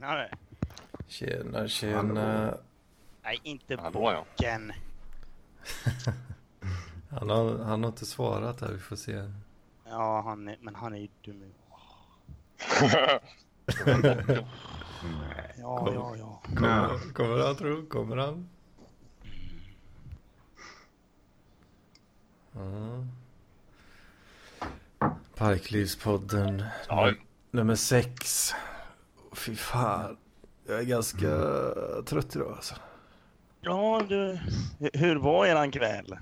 Tjenare! Tjena, tjena. Nej, inte Hallå, ja. Han har, han har inte svarat här, vi får se. Ja, han är, men han är ju dum. Ja, ja, ja. Kommer, kommer han tro? Kommer han? Ja. Parklivspodden Ja. num- nummer sex. Fy fan. Jag är ganska trött idag alltså. Ja, du. Hur- var eran kväll?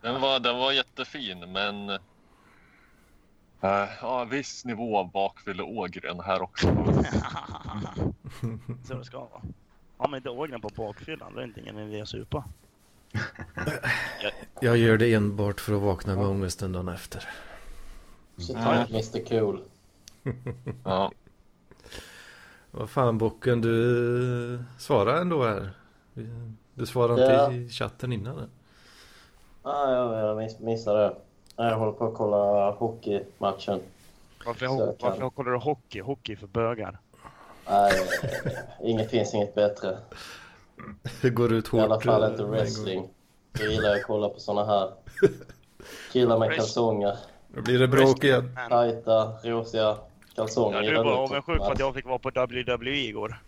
Den var, den var jättefin, men... Uh, ja, viss nivå av bakfylleågren här också. Så det ska vara. Har man inte ågren på bakfyllan, då är det inte ingen idé att supa. Jag gör det enbart för att vakna med ångesten dagen efter. Shit, Ja. Mr Cool. Ja. Vad fan bocken, du svarar ändå här. Du svarade Ja. inte i chatten innan. eller? Ah, ja, jag miss, missade det. Jag håller på att kolla hockeymatchen. Varför, ho- kan- varför kollar du hockey? Hockey för bögar. Nej, inget finns inget bättre. Det går ut hårt. I alla fall inte eh, en wrestling. Jag gillar att kolla på såna här. Killar med kalsonger. Då blir det bråk igen. Tajta, rosiga kalsonger. ja, du var avundsjuk för att jag fick vara på WWE igår.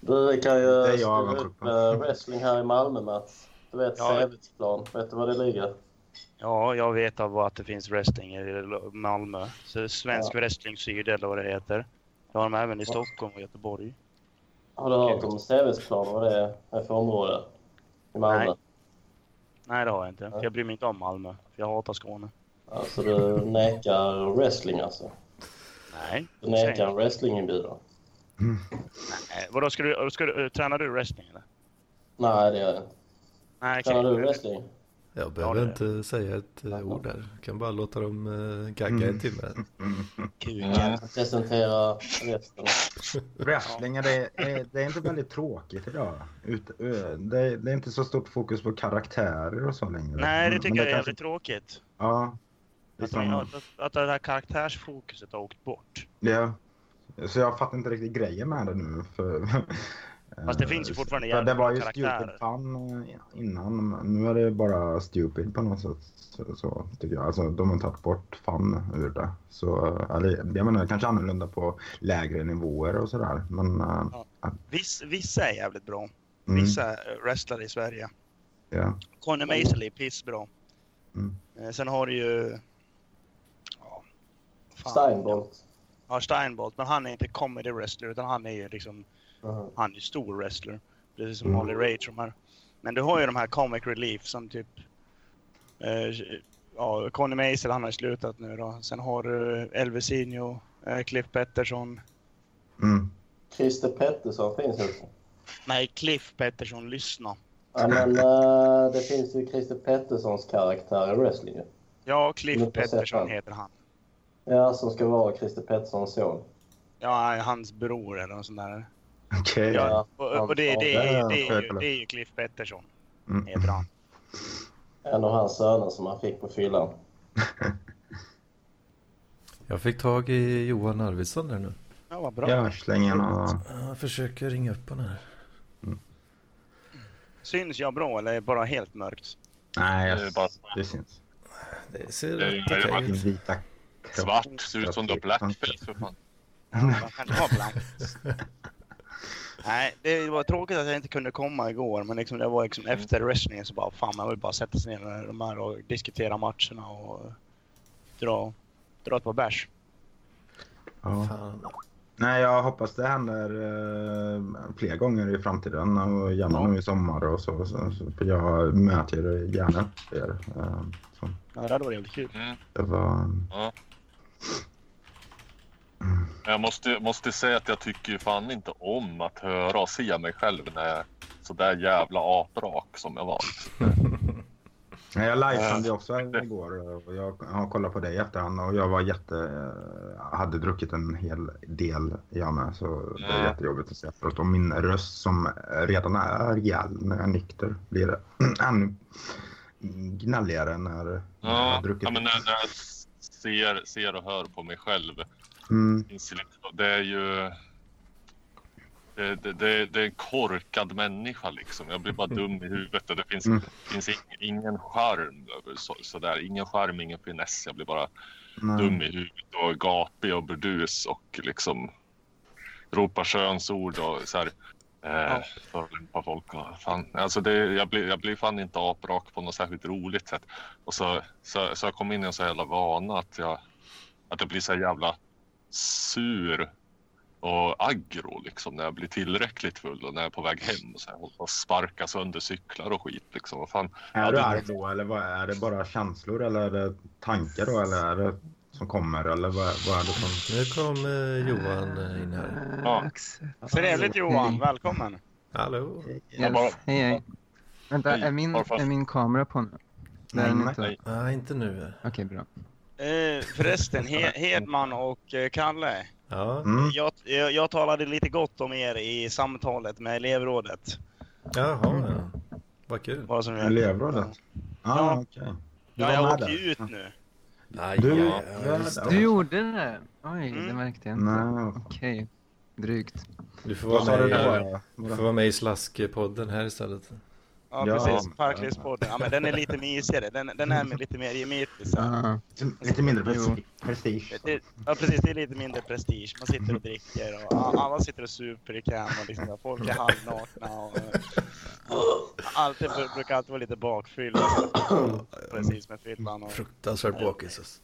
Du vi kan ju Det är jag skriva avundsjuk upp på. eh, wrestling här i Malmö Mats. Du vet Ja. Sävedsplan. Vet du var det ligger? Ja, jag vet av att det finns wrestling i Malmö. Så Svensk Ja. Wrestling Syd eller vad det heter. Det har de även i Stockholm och Göteborg. Har du hört om Sävedsplan? Vad det är för område? I Malmö? Nej. Nej, det har jag inte. För jag bryr mig inte om Malmö. För jag hatar Skåne. Alltså du nekar wrestling alltså? Nej. Nekar en wrestlinginbjudan? Nej. Vadå, ska du, ska du, tränar du wrestling eller? Nej, det gör jag inte. Nej. Tränar du wrestling? Jag behöver det- inte säga ett eh, ord där. Jag kan bara låta dem uh, gagga en timme. Kuken. Presentera resten. Wrestling, är det, är, det är inte väldigt tråkigt idag. Ut, det, det är inte så stort fokus på karaktärer och så längre. Nej, det Men- tycker men jag är kanske- jävligt tråkigt. Ja. Att, Liksom, att, att det här karaktärsfokuset har åkt bort. ja. Så jag fattar inte riktigt grejen med det nu. För, Fast det finns ju fortfarande för Det jävligt var ju karaktärer. stupid fun eh, innan. Nu är det bara stupid på något sätt. Så, så tycker jag. Alltså, de har tagit bort fun ur det. Så, eh, eller, jag menar kanske annorlunda på lägre nivåer och sådär. Men eh, Ja. Viss, vissa är jävligt bra. mm, Vissa eh, wrestlare i Sverige. ja. Conny Maisley är pissbra. Mm. Eh, Sen har du ju... Steinbolt. Ja, Steinbolt. Men han är inte comedy wrestler utan han är ju liksom... Mhm. Han är ju stor wrestler. Precis som Mm. Holly Rage de här. Men du har ju de här comic relief som typ... Eh, ja, Conny Maisley han har ju slutat nu då. Sen har du Elvisinho, eh, Cliff Pettersson. Mm. Christer Pettersson finns också. Nej, Cliff Pettersson, lyssna. Ja, men eh, det finns ju Christer Petterssons karaktär i wrestling. Ja, Cliff Pettersson heter han. Ja, som ska vara Christer Petterssons son. Ja, hans bror eller något sånt där. Okej. Ja, och, och det, det, är, det, är, ju, det är ju Cliff Pettersson, Mm. heter han. En av hans söner som han fick på fyllan. Jag fick tag i Johan Arvidsson där nu. Ja, vad bra. Ja, släng och... Jag försöker ringa upp honom här. Syns jag bra eller är det bara helt mörkt? Nej, Det är bara- det syns. Det ser Det är ju- rätt det är okej ut. vita Svart, ser ut som du har blackface för fan. Ja, man kan ha blankt. Nej, det var tråkigt att jag inte kunde komma igår, men liksom det var liksom efter wrestlingen så bara fan man vill bara sätta sig ner med de här och diskutera matcherna och dra, dra ett par bärs. Ja. Fan. Nej, jag hoppas det händer eh, fler gånger i framtiden och gärna Ja. nu i sommar och så. så, så för jag möter gärna er. Eh, så Ja, det hade varit jävligt kul. Mm. det var... Ja. Jag måste, måste säga att jag tycker fan inte om att höra och se mig själv när jag är sådär jävla aprak som jag var. Nej, jag livesändde också igår och jag har kollat på dig i efterhand och jag var jätte... eh, hade druckit en hel del jag med så det var Mm. jättejobbigt att se efteråt. Och min röst som redan är rejäl när jag är nykter blir ännu gnälligare när jag Ja, har druckit. ja men när, när ser, ser och hör på mig själv Mm. liksom- Det är ju... Det, det, det, det är en korkad människa liksom. Jag blir bara dum i huvudet och det finns, Mm. finns ing, ingen charm över så, sådär. Ingen charm, ingen finess. Jag blir bara Nej. dum i huvudet och gapig och burdus och liksom ropar könsord och så här. Eh, folk och fan. Alltså det, jag, blir, jag blir fan inte aprak på något särskilt roligt sätt. Och så, så, så jag kom in i en så jävla vana att jag, att jag blir så jävla sur och aggro liksom när jag blir tillräckligt full och när jag är på väg hem och så här, håller på att sparka sönder cyklar och skit liksom. Vad fan. Är du det- arg då eller vad, är det bara känslor eller är det tankar då eller är det som kommer eller vad, vad är det som... Nu kom eh, Johan eh, in här. Ja. Trevligt Johan, välkommen. Hallå? Bara, Yes. Hej, hej. Vänta, är min, är min kamera på nu? Den Nej, inte. nej. Nej, inte nu. Okej, bra. Eh, förresten, He Hedman och eh, Kalle. Ja, Mm. Jag, jag, jag talade lite gott om er i samtalet med elevrådet. jaha, ja. Vad kul. Vad som jag- Elevrådet? Ah, Ja. okej. Du Ja, jag ju ut nu. Nej, Du- ja. Du gjorde det? Oj, Mm. det märkte jag inte. Okej, drygt. Du får vara du med, du får vara med i Slaskpodden här istället. Ja, Ja. precis. Parklivspodden. Ja, men den är lite mysigare. Den, den är lite mer gemytlig. Ah, Lite mindre prestige. Det, ja, precis. Det är lite mindre prestige. Man sitter och dricker och alla sitter och super i cam och liksom, folk är halvnakna och... och allt det bru- brukar alltid vara lite bakfylla. så- Precis med fyllan och... Fruktansvärt bakis. alltså.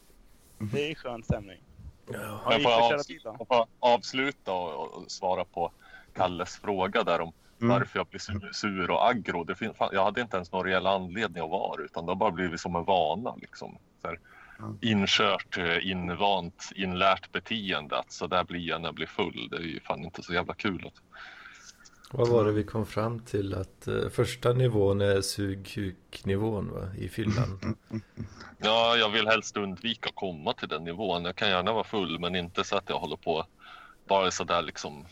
Det är skön stämning. Ja. Ja, Jag får, får köra avs- dit då. jag får avsluta och, och svara på Kalles fråga där om Mm. varför jag blir sur, och aggro. Det fin- jag hade inte ens någon reell anledning att vara utan det har bara blivit som en vana. Liksom. Så här, inkört, eh, invant, inlärt beteende. Att så där blir jag när jag blir full. Det är ju fan inte så jävla kul. Att... Vad var det vi kom fram till att eh, första nivån är sugkuknivån va, i fyllan? Ja, jag vill helst undvika att komma till den nivån. Jag kan gärna vara full men inte så att jag håller på bara så där liksom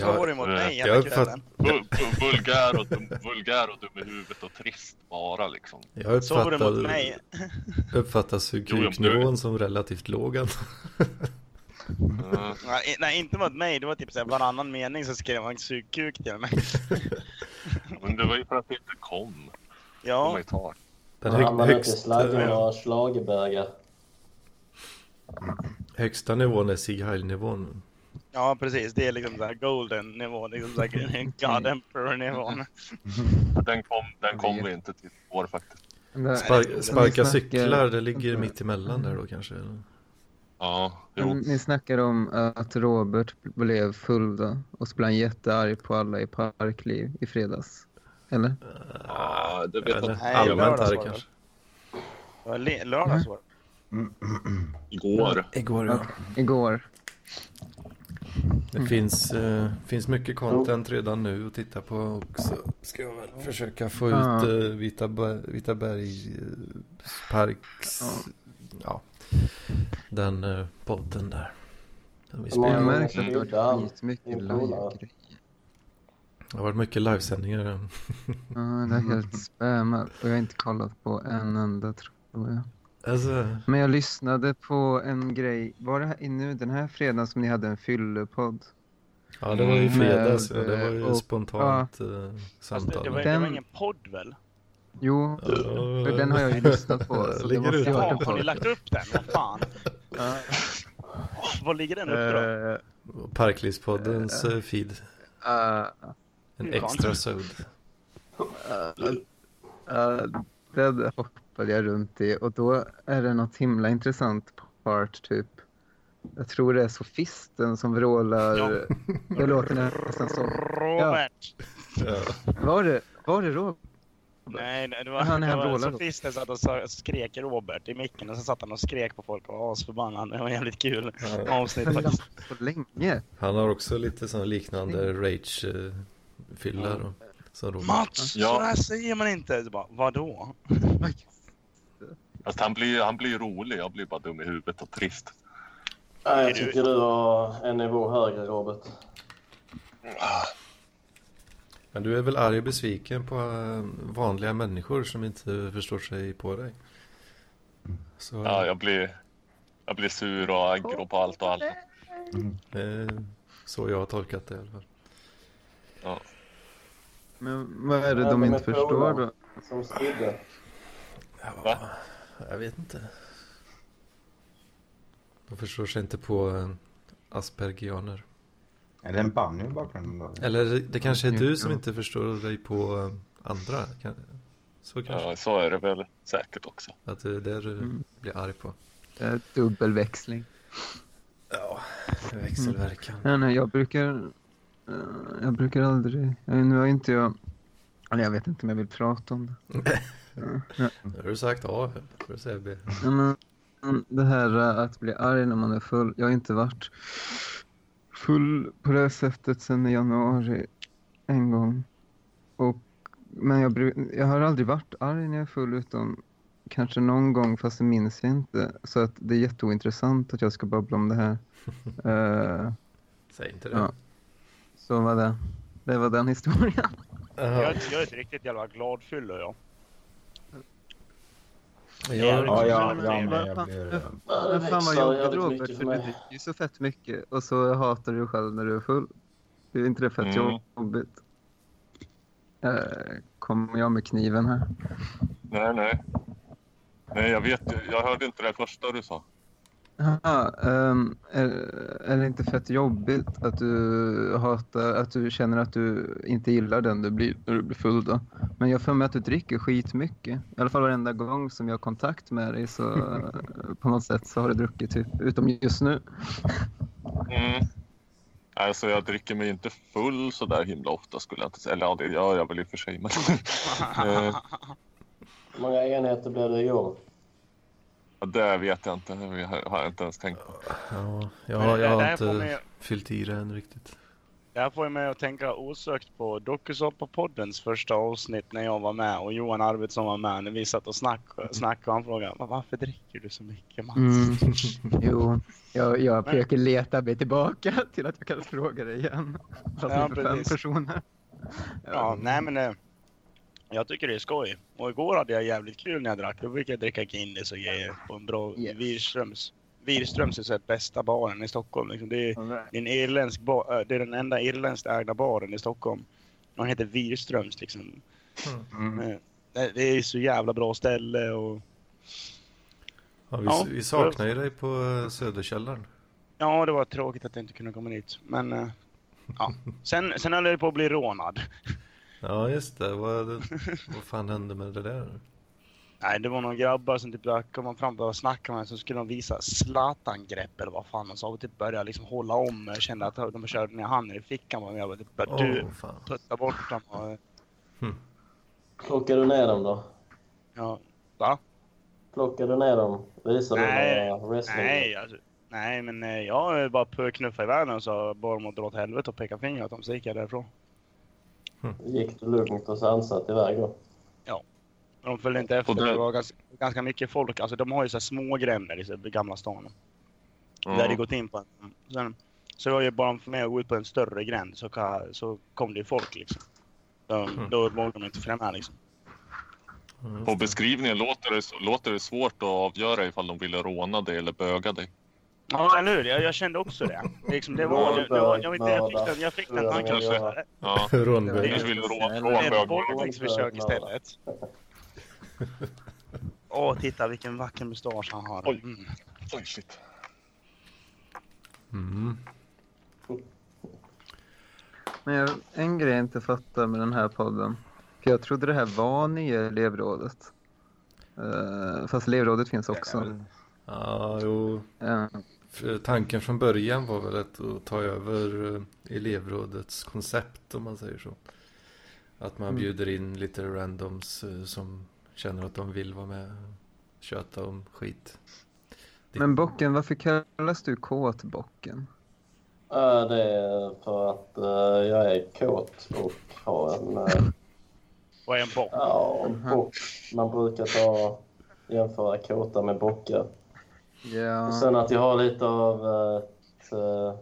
Det mot mig jag hela uppfatt- kvällen. vul- vul- vulgär, och dum, vulgär och dum i huvudet och trist bara liksom. Jag det mot uppfattar, mig. uppfattar sugkuknivån som relativt låg. Mm. Nej, nej, inte mot mig. Det var typ så här, varannan mening så skrev man sugkuk till mig. Men det var ju för att det inte kom. Ja. Den hög, slaggor högsta, och schlagerbögar. högsta nivån är Sig Heil-nivån. Ja precis. Det är liksom så golden nivå. Liksom så här God Emperor nivån. Den kom, den kom vi inte till i år faktiskt. Spark, sparka cyklar, det ligger mitt emellan där då kanske? Ja, jo. Ni snackar om att Robert blev full då och så blev han jättearg på alla i Parkliv i fredags. Eller? Ja, det vet jag allmänt arg kanske? Det var le- lördags var det. igår. Igår ja. Igår. Det finns, eh, finns mycket content redan nu att titta på också. Ska jag väl försöka få Ja. ut eh, Vita, Vita berg eh, Parks, ja, den eh, podden där. Den vi spelar. Jag märkte att det gjorde var han skitmycket din polare? live-grejer. Det har varit mycket livesändningar. ja. Det är helt spammat och jag har inte kollat på en enda tror jag. Alltså, Men jag lyssnade på en grej. Var det här, nu den här fredagen som ni hade en fyllepodd? ja, det var ju Mm. fredags. Ja, Med, det var ju och- spontant eh, Fast det, samtal. det, var, det var ingen podd väl? Jo, Ja. för den har jag ju lyssnat på. Så det Ligger måste ha varit Ja, har ni lagt upp den? Vad fan? Var ligger den uppe då? Eh, Parklivspoddens eh, feed. eh, En extra sod. Eh, den hoppade jag runt i och då är det något himla intressant part typ. Jag tror det är sofisten som vrålar. Ja. Det låter nästan som. Robert! Ja. Var det, var det Robert? Nej, det var, Han är det han var sofisten satt och skrek Robert i micken och så satt han och skrek på folk och var asförbannad. Det var jävligt kul Ja. avsnitt faktiskt. Han har också lite sån liknande rage-fylla då. Mats! Ja. Så här säger man inte! Så bara, vadå? Fast han blir, han blir rolig. Jag blir bara dum i huvudet och trist. Nej, jag tycker du har en nivå högre, Robert. Men du är väl arg och besviken på eh, vanliga människor som inte förstår sig på dig? Så, Ja, jag blir, jag blir sur och aggro på allt och alla. Mm. Är så jag har tolkat det i alla fall. Men vad är det Ja, de de inte förstår då? Som spydde. Va? Jag vet inte. De förstår sig inte på eh, aspergianer. Är det en banjo i bakgrunden då? Eller det kanske är du som Ja. inte förstår dig på eh, andra. Så kanske. Ja, så är det väl säkert också. Att det är det du Mm. blir arg på. Det är dubbelväxling. Ja, växelverkan. Nej, nej, jag brukar... eh, jag brukar aldrig... eh, Nu har inte jag... Eller jag vet inte om jag vill prata om det. Ja, Nu har du sagt A, får du säga B. Ja, men, det här eh, att bli arg när man är full. Jag har inte varit full på det sättet sedan i januari en gång. Och, men jag, jag har aldrig varit arg när jag är full utom kanske någon gång fast det minns jag inte. Så att det är jätteointressant att jag ska babbla om det här. Eh, Säg inte det. Ja. Så var det. Det var den historien. Jag, är- jag är ett riktigt jävla gladfylle jag. Ja, Ja, ja, Men- ja, men men- jag blir... men- fan vad jobbigt Robert, för för du dricker ju så fett mycket och så hatar du själv när du är full. Det är inte det fett Mm. jobbigt? Eh, kommer jag med kniven här? Nej, nej. Nej, jag vet. Jag hörde inte det första du sa. Jaha, ehm, är, är det inte fett jobbigt att du hatar, att du känner att du inte gillar den du blir när du blir full då? Men jag får mig att du dricker skitmycket. I alla fall varenda gång som jag har kontakt med dig så på något sätt så har du druckit typ, utom just nu. Mm. Alltså jag dricker mig inte full så där himla ofta skulle jag inte säga. Eller ja, det gör jag väl i och för sig. Men, eh, Hur många enheter blev det igår? ja, det vet jag inte. Det har jag inte ens tänkt på. Ja, jag, har- det- jag det har inte mig- fyllt i det än riktigt. Det här får jag mig att tänka osökt på Dokusåpa-poddens första avsnitt när jag var med och Johan Arvidsson var med när vi satt och snackade, snackade och han frågade "Va- varför dricker du så mycket Mats? Mm. Jo, jag, jag försöker leta mig tillbaka till att jag kan fråga dig igen. Fast Ja, inför fem personer. Ja, nej men eh, jag tycker det är skoj. Och igår hade jag jävligt kul när jag drack. Då fick jag dricka Guinness och grejer på en bra Yes. Wirströms. Wirströms är så här bästa baren i Stockholm. Liksom. Det, är, det är en irländsk bar, det är den enda irländskt ägda baren i Stockholm. Den heter Wirströms liksom. Mm. Eh, Det det är så jävla bra ställe och Ja, vi, Ja. vi saknar ju dig på eh, Söderkällaren. ja, det var tråkigt att jag inte kunde komma dit. Men eh, ja, sen, sen höll jag på att bli rånad. Ja, just det. Vad, vad fan hände med det där? Nej, det var några grabbar som typ kom fram och snackade med mig så skulle de visa Zlatan-grepp eller vad fan de sa. Och typ började liksom hålla om mig. Jag kände att de körde ner handen i fickan på mig. Jag bara typ började Åh, du fan. putta bort dem. Och, Plockade du ner dem då? ja, va? Plockade du ner dem? Visade Nej, du wrestling? Nej, alltså, nej, men eh, jag bara knuffade iväg dem och så bad dem att dra åt helvete och peka finger åt dem så gick jag därifrån. Gick du lugnt och sansat iväg då? Men De följde inte efter. Det- Det var ganska, ganska mycket folk. Alltså de har ju så här små gränder i så här gamla stan. Mm. Vi hade gått in på en. Sen, så var ju bara för mig att gå ut på en större gränd så, så kom det ju folk liksom. Så, Mm. Då vågade de inte följa med liksom. Ja, På det. beskrivningen låter det, låter det svårt att avgöra ifall de ville råna dig eller böga dig. Ja, eller hur? Jag, jag kände också det. Liksom, det var, det, det var, jag, vet inte, jag, fick den, jag fick den Ja, tanken. kanske. Ja, Rånbög. kanske vill rå- Det är rånböga. ett våldtäktsförsök istället. Åh, titta vilken vacker mustasch han har. Oj. Mm. Oj, shit. Mm. Men jag, en grej jag inte fattar med den här podden. För jag trodde det här var nya elevrådet. Uh, fast elevrådet finns också. Ja, jo. Eh, För Tanken från början var väl att, ta över eh, elevrådets koncept om man säger så. Att man Mm. bjuder in lite randoms eh, som känner att de vill vara med och köta om skit. men bocken, varför kallas du kåtbocken? Ja, det är för att eh, jag är kåt och har en, uh, Vad är en bock? ja, en bock. Man brukar ta, jämföra kåta med bockar. Ja. Och sen att jag har lite av eh, ett uh,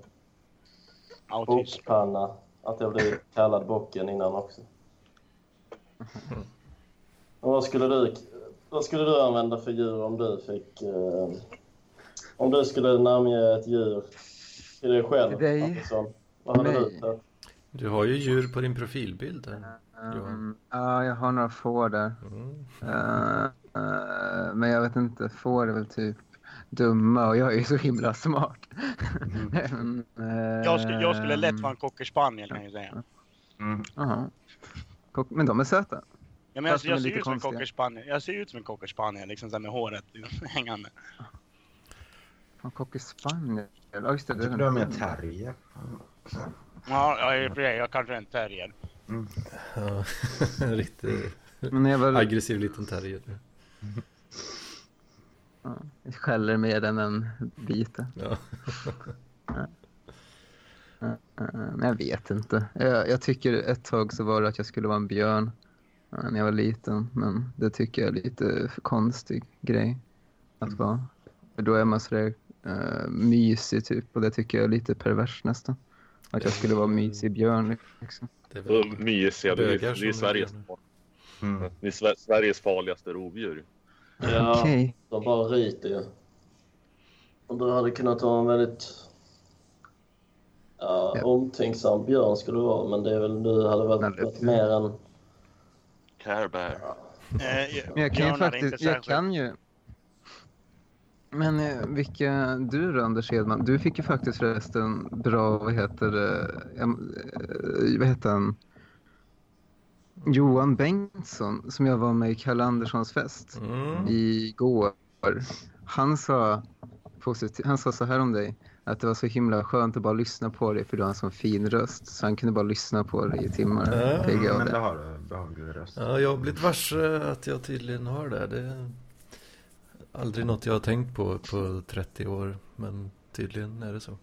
Autism. bockpanna. Att jag blivit kallad bocken innan också. Och vad skulle du, vad skulle du använda för djur om du fick... eh, om du skulle namnge ett djur Till dig själv, Till dig. Antonsson. Vad hade du tagit? Du har ju djur på din profilbild. Där. Um, Johan. ja, jag har några får där. Mm. Eh, eh, men jag vet inte, får är väl typ dumma och jag är ju så himla smart. Men, Jag skulle, jag skulle lätt vara en cocker spaniel kan jag säga. Mm. Kock- Men de är söta. Ja, men är jag ser ut som en. Jag ser ut som en cocker spaniel liksom så med håret liksom, hängande. Fan, Cocker spaniel. Ja, just det. Jag tycker du har mer terrier. Ja, jag är för sig, jag kanske är en terrier. Ja, en riktig Men när jag var aggressiv liten terrier. ja, jag skäller mer än en biter. Ja. Eh, Men jag vet inte. Jag, jag tycker ett tag så var det att jag skulle vara en björn eh, när jag var liten. Men det tycker jag är lite för konstig grej att vara. För då är man sådär uh, mysig typ och det tycker jag är lite pervers nästan. Att jag skulle vara mysig björn liksom. Det är väl mysiga, det är, det är Sveriges, Mm. det är Sve- Sveriges farligaste rovdjur. Ja, Okej. de bara ryter ju. Och du hade kunnat vara en väldigt ja, Ja. omtänksam björn skulle du vara, men det är väl du hade det- varit mer än... Care Bear. Eh, Men jag kan ju faktiskt, jag kan ju. Men eh, vilka, du då Anders Hedman, du fick ju faktiskt förresten bra, vad heter det, eh, vad heter han? Johan Bengtsson som jag var med i Kalle Anderssons fest Mm. igår. Han sa, positivt, han sa så här om dig. Att det var så himla skönt att bara lyssna på dig för du har en sån fin röst. Så han kunde bara lyssna på dig i timmar. Ja, PGA Men det det. har du. Behaglig röst. Ja, jag har blivit varse att jag tydligen har det. Det är aldrig något jag har tänkt på på 30 år. Men tydligen är det så.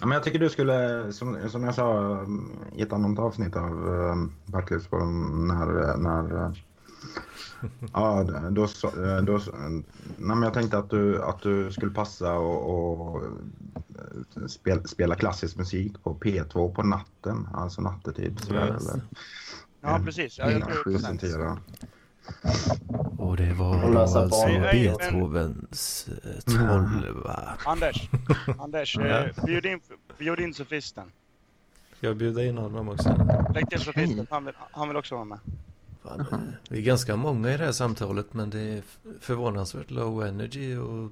Ja, men jag tycker du skulle, som, som jag sa i ett annat avsnitt av uh, Backlivspodden när, när uh, ja, då, eh, då, nej, jag tänkte att du, att du skulle passa och, och eh, spel, spela klassisk musik på P2 på natten, alltså nattetid. Just eller, Ja, precis. Ja, jag Mm. tror. Och det var då alltså barn. Nej, nej, Beethovens eh, tolva. Anders, Anders, eh, bjud in, bjud in sofisten. Ska jag bjuda in honom också? Lägg till sofisten, han vill, han vill också vara med. Fan, eh, vi är ganska många i det här samtalet men det är förvånansvärt low energy och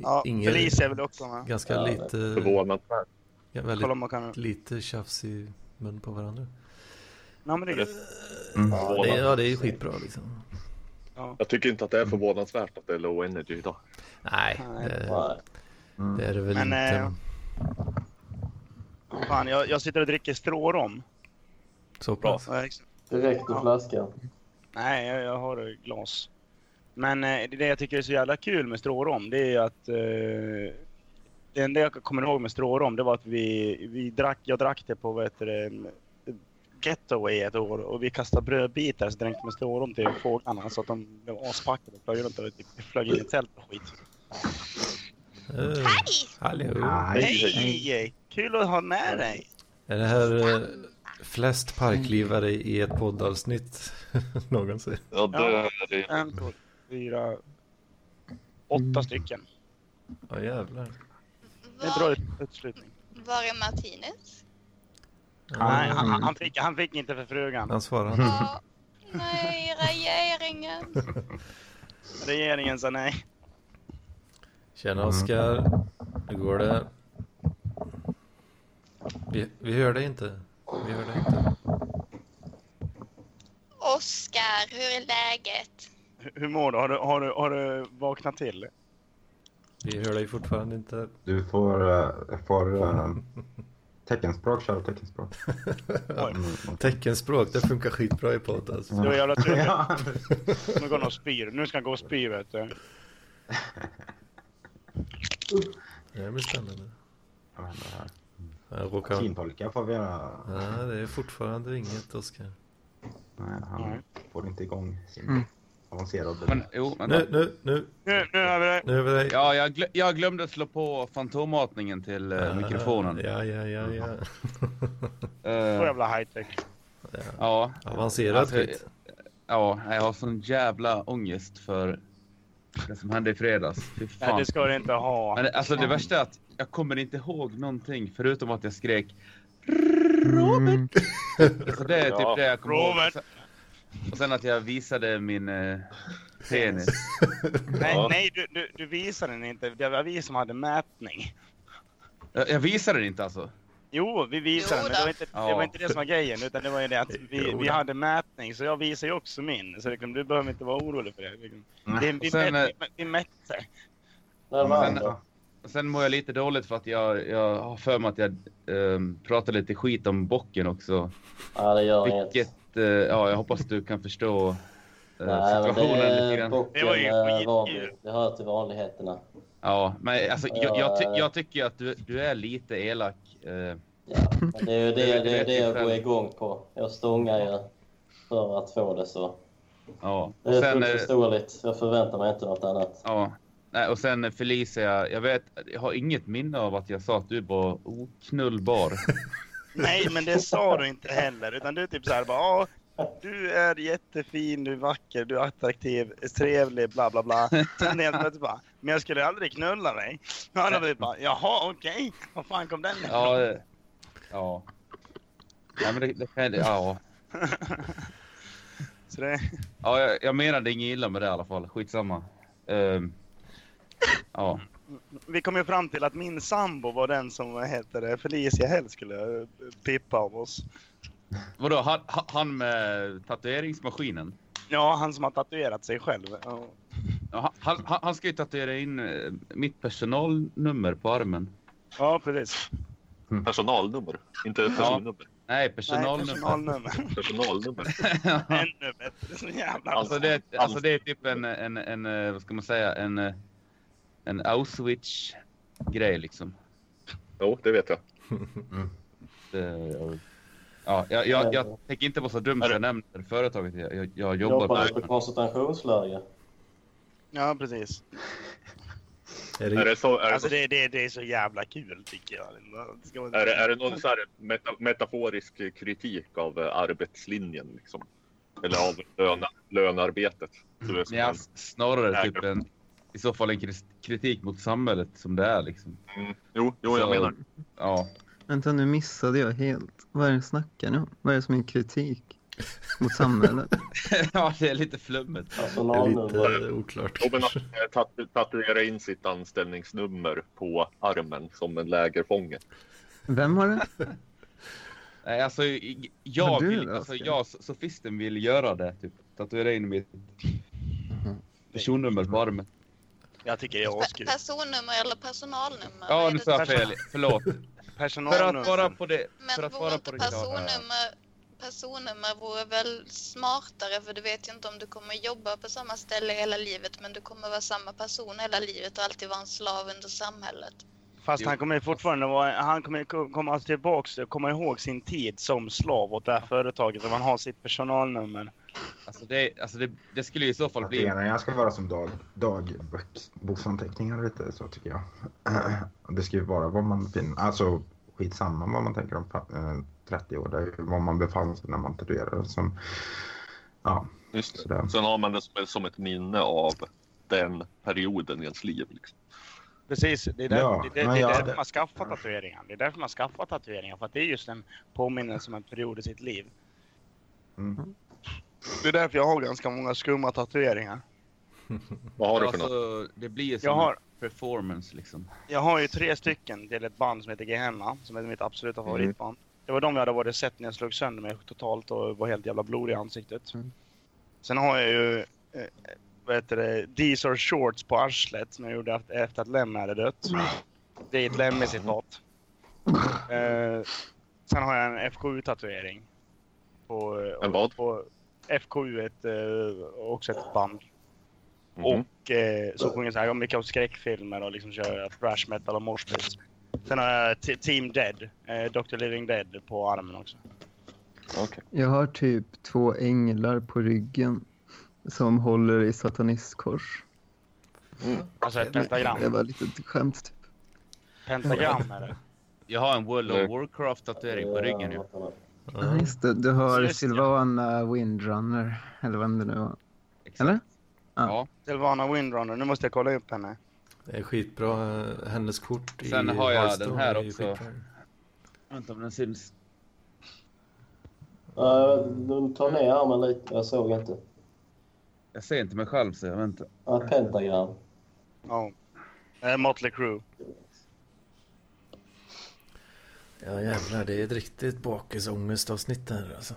Ja, ingen, Felicia vill också vara med. ganska Ja, lite, Förvånansvärt. ja, Kolla väldigt om man kan... lite tjafs i mun på varandra. Ja, men det är gött. Mm. Ja, det, ja, det är skitbra liksom. Jag tycker inte att det är förvånansvärt att det är low energy idag. Nej, det, det är det väl Men, inte. eh, Fan, jag, jag sitter och dricker strårom. Så pass. Ja. Direkt ur Ja. flaskan. Nej, jag, jag har glas. Men eh, det jag tycker är så jävla kul med strårom, det är att... Eh, det enda jag kommer ihåg med strårom, det var att vi, vi drack, jag drack det på vad heter det, Getaway ett år och vi kastade brödbitar så dränkte med strårom till fåglarna så att de blev aspackade och flög runt och typ flög in i tält och skit. Eh, Hallå. Hej! hej. Kul att ha med dig! Är det här eh, flest parklivare i ett poddavsnitt någonsin? Ja, det är det. En, två, fyra, åtta stycken. Ja jävlar. Det är en bra utslutning. var är Martinez? Nej, han, han, fick, han fick inte för frugan. han svarar inte. Ja, nej, regeringen. Regeringen sa nej. Tjena Oskar. Hur går det? Vi, vi hör dig inte. Vi hör dig inte. Oskar, hur är läget? Hur- Hur mår du? Har du, har du, har du vaknat till? Vi hör dig fortfarande inte. Du får, eh, får eh, teckenspråk, köra teckenspråk. Mm. Teckenspråk, det funkar skitbra i podd alltså. Du var jävla tur. Ja. Nu går han och spyr. Nu ska han gå och spy vet du. Det blir spännande. Jag råkar... Tintolka får vi göra. Ja, det är fortfarande inget Oskar. Nej, han Nej. får inte igång sin Mm. Avancerade... Men, jo, vänta. Nu, nu, nu, Nu, nu har vi det. nu är vi dig. Ja, jag, glö jag glömde slå på fantommatningen till eh, mikrofonen. Ja, ja, ja, ja. Så Eh, jävla high tech. ja, Avancerad Alltså, skit. ja, jag har sån jävla ångest för Det som hände i fredags. Fy Nej, fan. det ska du inte ha. Men alltså det värsta är att jag kommer inte ihåg någonting förutom att jag skrek Mm. Så det är typ Ja. det jag kommer ihåg. Och sen att jag visade min eh, penis. Nej, Ja. nej du, du, du visade den inte. Det var vi som hade mätning. Jag, jag visade det inte alltså. Jo, vi visade Jo den, men det var, inte, det Ja. var inte det som var grejen. Utan det var ju det att vi, vi hade mätning, så jag visade ju också min. Så liksom, du behöver inte vara orolig för det. Liksom. det vi, sen, mätte, eh, vi mätte. Det? Och sen mår jag lite dåligt för att jag, jag har för mig att jag ehm, pratade lite skit om bocken också. Ja, det gör inget. Vilket, eh, ja jag hoppas du kan förstå eh, Nej, men det situationen lite är grann. Det var ju eh, skitkul. Robin. Det hör till vanligheterna. Ja, men alltså jag, jag, ty, Ja. jag tycker att du, du är lite elak. eh, Ja, det är ju det, Det det, är det jag går igång på. Jag stångar ju för att få det så. ja. Det Och är sen, fullt eh, förståeligt. Jag förväntar mig inte något annat. ja. Nej, och sen Felicia, jag vet, jag har inget minne av att jag sa att du var oknullbar. Nej, men det sa du inte heller. Utan du är typ såhär bara, ja, du är jättefin, du är vacker, du är attraktiv, trevlig, bla bla bla. Sen helt plötsligt bara, men jag skulle aldrig knulla dig. Och blir bara, jaha okej, var fan kom den ifrån? Ja, eh, ja. Ja, men det, det kan, ja. Så det, ja jag, jag menade inget illa med det i alla fall. Skitsamma. Ehm, ja. Vi kom ju fram till att min sambo var den som heter det, Felicia helst skulle eh, pippa av oss. Vadå, han, han med tatueringsmaskinen? Ja, han som har tatuerat sig själv. Ja. Ja, Han, han, han ska ju tatuera in eh, mitt personalnummer på armen. Ja, precis. Personalnummer, inte personnummer. Nej, Nej, personalnummer. personalnummer. Personalnummer. Ännu bättre. Så jävla alltså, det, är- alltså det är typ en, en, en, eh, vad ska man säga, en, en Auschwitz-grej liksom. Jo, det vet jag. Det, ja, jag, jag, jag tänker inte vara så dum så jag nämner företaget jag, jag, jag jobbar Jobbar du på. på koncentrationsläger? Ja, precis. Är Är det, det, så, är, Alltså det, det, det, det är så jävla kul tycker jag. Det ska vara- är, det, är det någon så här meta, metaforisk kritik av eh, arbetslinjen? Liksom? Eller av löna, lönarbetet? Det som Ja, snarare typ en, i så fall en kritik mot samhället som det är liksom. mm, jo, jo, jag Så- menar Ja, Vänta, nu missade jag helt. Vad är det snackar ni om? Vad är det som är kritik mot samhället? ja det är lite flummigt. det är lite oklart Robin har tatu, tatuerat in sitt anställningsnummer på armen som en lägerfånge. Vem har det? Nej, alltså jag vill, det, alltså jag, sofisten vill göra det. Typ tatuera in mitt personnummer på armen. Jag tycker det är askul. personnummer eller personalnummer? Ja, nu sa jag fel. Förlåt. För att Personalnummer. vara på det, för Men att vore vara inte på det klara. personnummer, personnummer vore väl smartare för du vet ju inte om du kommer jobba på samma ställe hela livet men du kommer vara samma person hela livet och alltid vara en slav under samhället. Fast Jo. han kommer ju fortfarande vara, han kommer ko- komma tillbaks och komma ihåg sin tid som slav åt det här företaget om han har sitt personalnummer. Alltså, det, alltså det, det skulle ju i så fall bli... Tatueringar ska vara som dag, dagboksanteckningar lite så tycker jag. Det ska ju vara vad man finner, alltså skitsamma vad man tänker om eh, 30 år. Det är vad man befann sig när man tatuerade. Som, ja, Just det. sådär. Sen har man det som, som ett minne av den perioden i ens liv. Liksom. Precis, det är, där, Ja, det, det, det är jag därför man skaffar tatueringar. Det är därför man skaffar tatueringar, för att det är just en påminnelse om en period i sitt liv. Mm. Det är därför jag har ganska många skumma tatueringar. Vad har du för något? alltså, det blir som Jag har- en performance liksom. Jag har ju tre stycken till ett band som heter Gehenna, som är mitt absoluta Mm. favoritband. Det var de jag hade varit sett när jag slog sönder mig totalt och var helt jävla blodig i ansiktet. Mm. Sen har jag ju, eh, vad heter det, These are shorts på arslet som jag gjorde efter- efter att Lem hade dött. Det är ett Lemmy-citat. Eh, sen har jag en FKU-tatuering. På, eh, En vad? På FKU, ett, eh, också ett band. Mhm. Och eh, så sjunger jag så här mycket om skräckfilmer och liksom kör thrash metal och mosh pits. Sen har jag T- Team Dead, eh, Dr. Living Dead på armen också. Okej. Jag har typ två änglar på ryggen som håller i satanistkors. Alltså ett Det pentagram. var lite skämt typ. Pentagram är det. Jag har en World of Warcraft-tatuering på ryggen ju. Ja, Ja. just det. Du har Just. Silvana Windrunner, eller vem det nu var. Exakt. Eller? Ja. Silvana Windrunner. Nu måste jag kolla upp henne. Det är skitbra. eh, Hennes kort i Sen har jag Hearthstone den här också. Vänta om den syns. Uh, de tar ner armen lite. Jag såg inte. Jag ser inte mig själv så jag väntar. Ja, pentagram. Ja. Eh, Motley Crue. Ja jävlar, det är ett riktigt bakisångestavsnitt här alltså.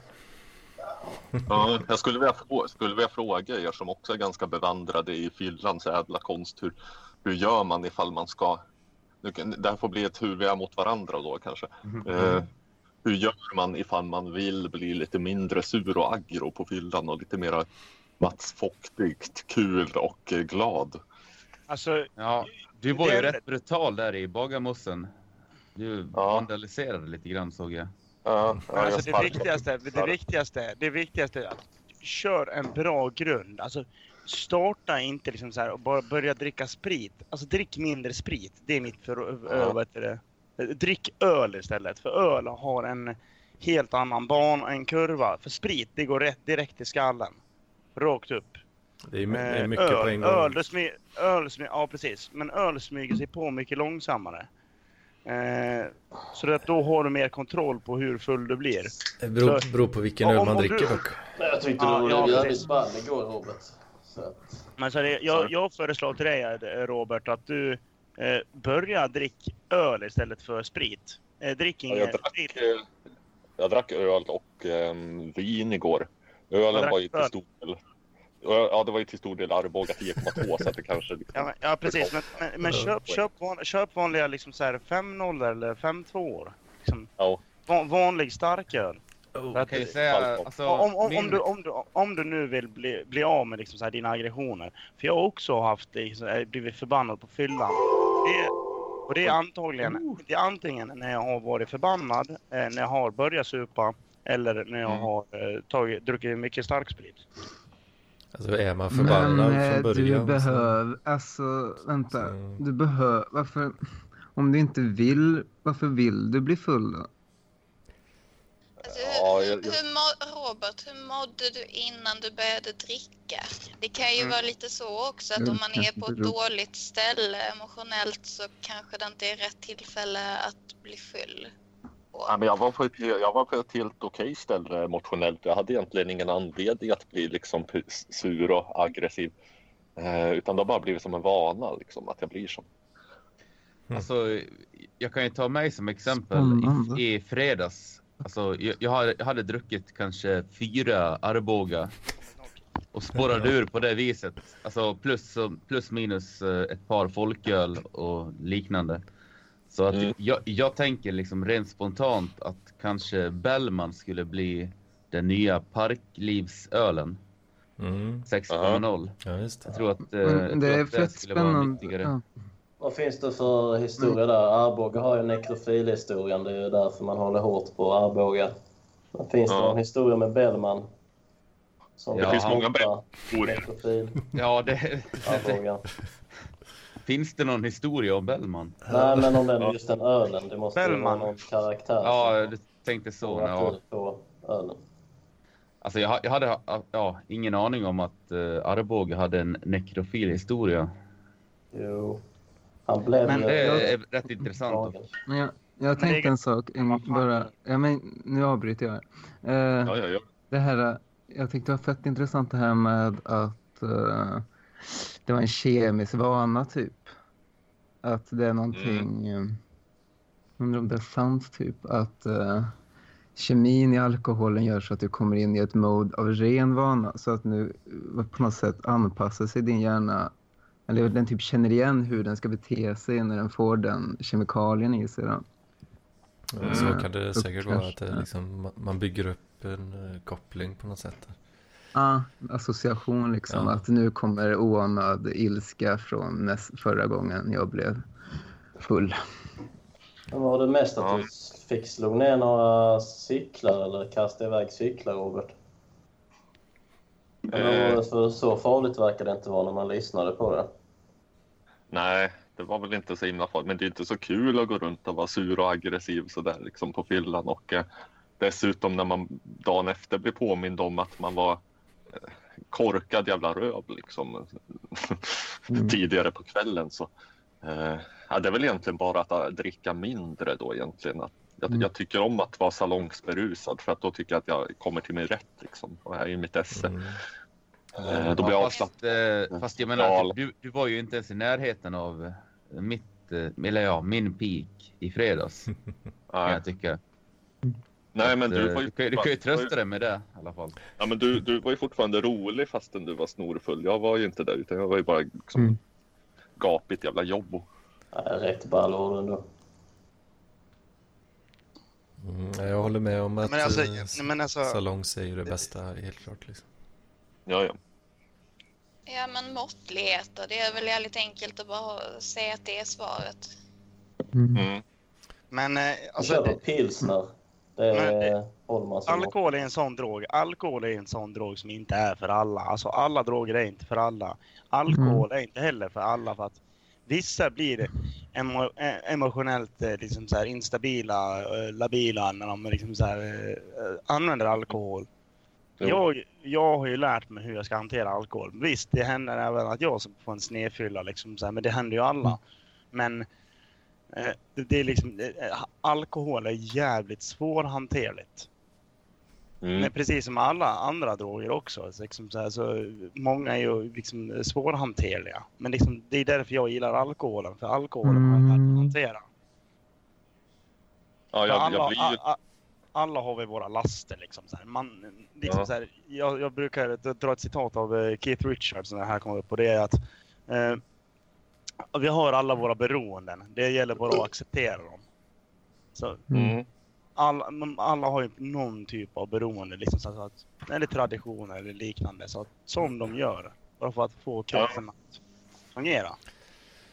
Ja, jag skulle vilja, frå- skulle vilja fråga er som också är ganska bevandrade i fyllans ädla konst. Hur, hur gör man ifall man ska... Det här får bli ett hur vi är mot varandra då kanske. Eh, hur gör man ifall man vill bli lite mindre sur och aggro på fyllan och lite mera Mats Foktigt, kul och eh, glad? Alltså, Ja, du var ju Det- rätt brutal där i Bagarmossen. Du Ja. vandaliserade lite grann såg jag. Ja, ja, alltså jag det sparkar. viktigaste, det viktigaste, det viktigaste är att kör en bra grund. Alltså starta inte liksom så här och bara börja dricka sprit. Alltså drick mindre sprit. Det är mitt för, Ja. det? Drick öl istället. För öl har en helt annan ban, en kurva. För sprit, det går rätt direkt i skallen. Rakt upp. Det är, det är Eh, mycket öl, på en gång. Öl, det smy, öl smy, ja precis. Men öl smyger sig på mycket långsammare. Eh, så att då har du mer kontroll på hur full du blir. Det beror, beror på vilken öl man dricker dock. Jag tyckte Ja, du ja, var jävligt ball igår Robert. Så att, Men så det, jag, jag föreslår till dig eh, Robert att du eh, börjar dricka öl istället för sprit. Eh, drick Ja, ingen jag, drack, sprit. eh, jag drack öl och ehm, vin igår. Ölen var ju till stor del... Ja, det var ju till stor del Arboga 10,2 så att det kanske... Liksom, Ja, men, ja precis, men, men, men köp, köp, van, köp vanliga liksom så här 5-0 eller 5-2. Liksom, Ja. van, vanlig starköl. Att, ju säga, alltså, om, om, min- om, du, om, du, om du nu vill bli, bli av med liksom så här dina aggressioner. För jag har också haft liksom, blivit förbannad på fyllan. Det, och det är antagligen, det är antingen när jag har varit förbannad, eh, när jag har börjat supa eller när jag Mm. har eh, tagit, druckit mycket starksprit. Alltså är man förbannad Men eh, från början. du behöver, alltså vänta. Så- Du behöver, varför, om du inte vill, varför vill du bli full då? Alltså, Ja, hur, jag- hur, må, Robert, hur mådde du innan du började dricka? Det kan ju Mm. vara lite så också att om man är på ett dåligt ställe emotionellt så kanske det inte är rätt tillfälle att bli full. Ja, men jag, var på ett, jag var på ett helt okej ställe emotionellt. Jag hade egentligen ingen anledning att bli liksom sur och aggressiv. Eh, utan det har bara blivit som en vana liksom, att jag blir så. Alltså, jag kan ju ta mig som exempel i, i fredags. Alltså, jag, jag, hade, jag hade druckit kanske fyra Arboga och spårade ur på det viset. Alltså plus, plus minus eh, ett par folköl och liknande. Så att Mm. jag, jag tänker liksom rent spontant att kanske Bellman skulle bli den nya parklivsölen Mm, 6.0. ja, just det. Jag tror att, eh, det tror är att fett skulle vara spännande. Ja. vad finns det för historia där? Arboga har ju nekrofilhistorien. Det är ju därför man håller hårt på Arboga. Men finns det Ja. någon historia med Bellman? Som Det finns många. Nekrofil, Ja, det, Arboga. finns det någon historia om Bellman? Nej, men om den just den ölen. Det måste ju vara Bellman. någon karaktär Ja, du tänkte så. Ja. på ölen. Alltså jag, jag hade ja, ingen aning om att uh, Arboga hade en nekrofil historia. Jo. Han blev Men. Det är rätt intressant. Men jag, jag tänkte är- en sak, bara, ja, men, nu avbryter jag. Eh, Ja, ja, ja. Det här, jag tyckte det var fett intressant det här med att eh, det var en kemisk vana typ. Att det är någonting, mm. undrar om det är sant typ, att eh, kemin i alkoholen gör så att du kommer in i ett mode av ren vana. Så att nu eh, på något sätt anpassar sig din hjärna, eller den typ känner igen hur den ska bete sig när den får den kemikalien i sig. Då. Så Mm. kan det säkert vara att liksom, man bygger upp en eh, koppling på något sätt. Ja, association liksom. Ja. Att nu kommer oanad ilska från näst, förra gången jag blev full. Men var det mest att Ja. du fick slå ner några cyklar eller kasta iväg cyklar, Robert? Eller var det för så farligt verkar det inte vara när man lyssnade på det. Nej, det var väl inte så himla farligt. Men det är inte så kul att gå runt och vara sur och aggressiv sådär liksom på fyllan. Och eh, dessutom när man dagen efter blir påmind om att man var eh, korkad jävla röv liksom Mm. tidigare på kvällen så eh, ja, det är väl egentligen bara att äh, dricka mindre då egentligen. Att, jag, Mm. jag tycker om att vara salongsberusad för att då tycker jag att jag kommer till min rätt liksom. Och jag är i mitt esse. Mm. Eh, då blir jag Ja, avslappnad. fast, eh, fast jag menar, Ja. du, du var ju inte ens i närheten av eh, mitt, eh, eller ja, min peak i fredags. Nej, jag tycka. Nej men Att, du eh, var ju, du, kan, du kan ju trösta dig med det i alla fall. ja, men du, du var ju fortfarande rolig fastän du var snorfull. Jag var ju inte det utan jag var ju bara liksom Mm. gapigt jävla jobbo. Nej, rätt ballord ändå. Mm, ja, jag håller med om att Men alltså, eh, men alltså salongs är ju det bästa, helt klart. Liksom. Ja, ja. Ja men måttlighet då. Det är väl jävligt enkelt att bara säga att det är svaret. Mm. Mm. Men eh, Vi alltså, det, pilsner. Det Men, är håller man alkohol är en sån drog. Alkohol är en sån drog som inte är för alla. Alltså alla droger är inte för alla. Alkohol är inte heller för alla för att vissa blir emo, eh, emotionellt eh, liksom så här instabila, eh, labila när de liksom så här, eh, använder alkohol. Jo. Jag, jag har ju lärt mig hur jag ska hantera alkohol. Visst, det händer även att jag får en snedfylla, liksom så här, men det händer ju alla. Men eh, det, det är liksom, eh, alkohol är jävligt svårhanterligt. Mm. Men precis som alla andra droger också. Så liksom så här, så många är ju liksom svårhanterliga. Men liksom, det är därför jag gillar alkoholen, för alkoholen har jag lärt mig Mm. hantera. Ja, jag, alla, jag blir ju... a- a- alla har vi våra laster liksom. Så här. Man, liksom Ja. så här, jag, jag brukar dra ett citat av eh, Keith Richards när det här kommer upp och det är att eh, vi har alla våra beroenden. Det gäller bara att acceptera dem. Så Mm. alla, de- alla har ju någon typ av beroende, liksom, så att, eller traditioner eller liknande. Så att, som de gör. Bara för att få kroppen att fungera.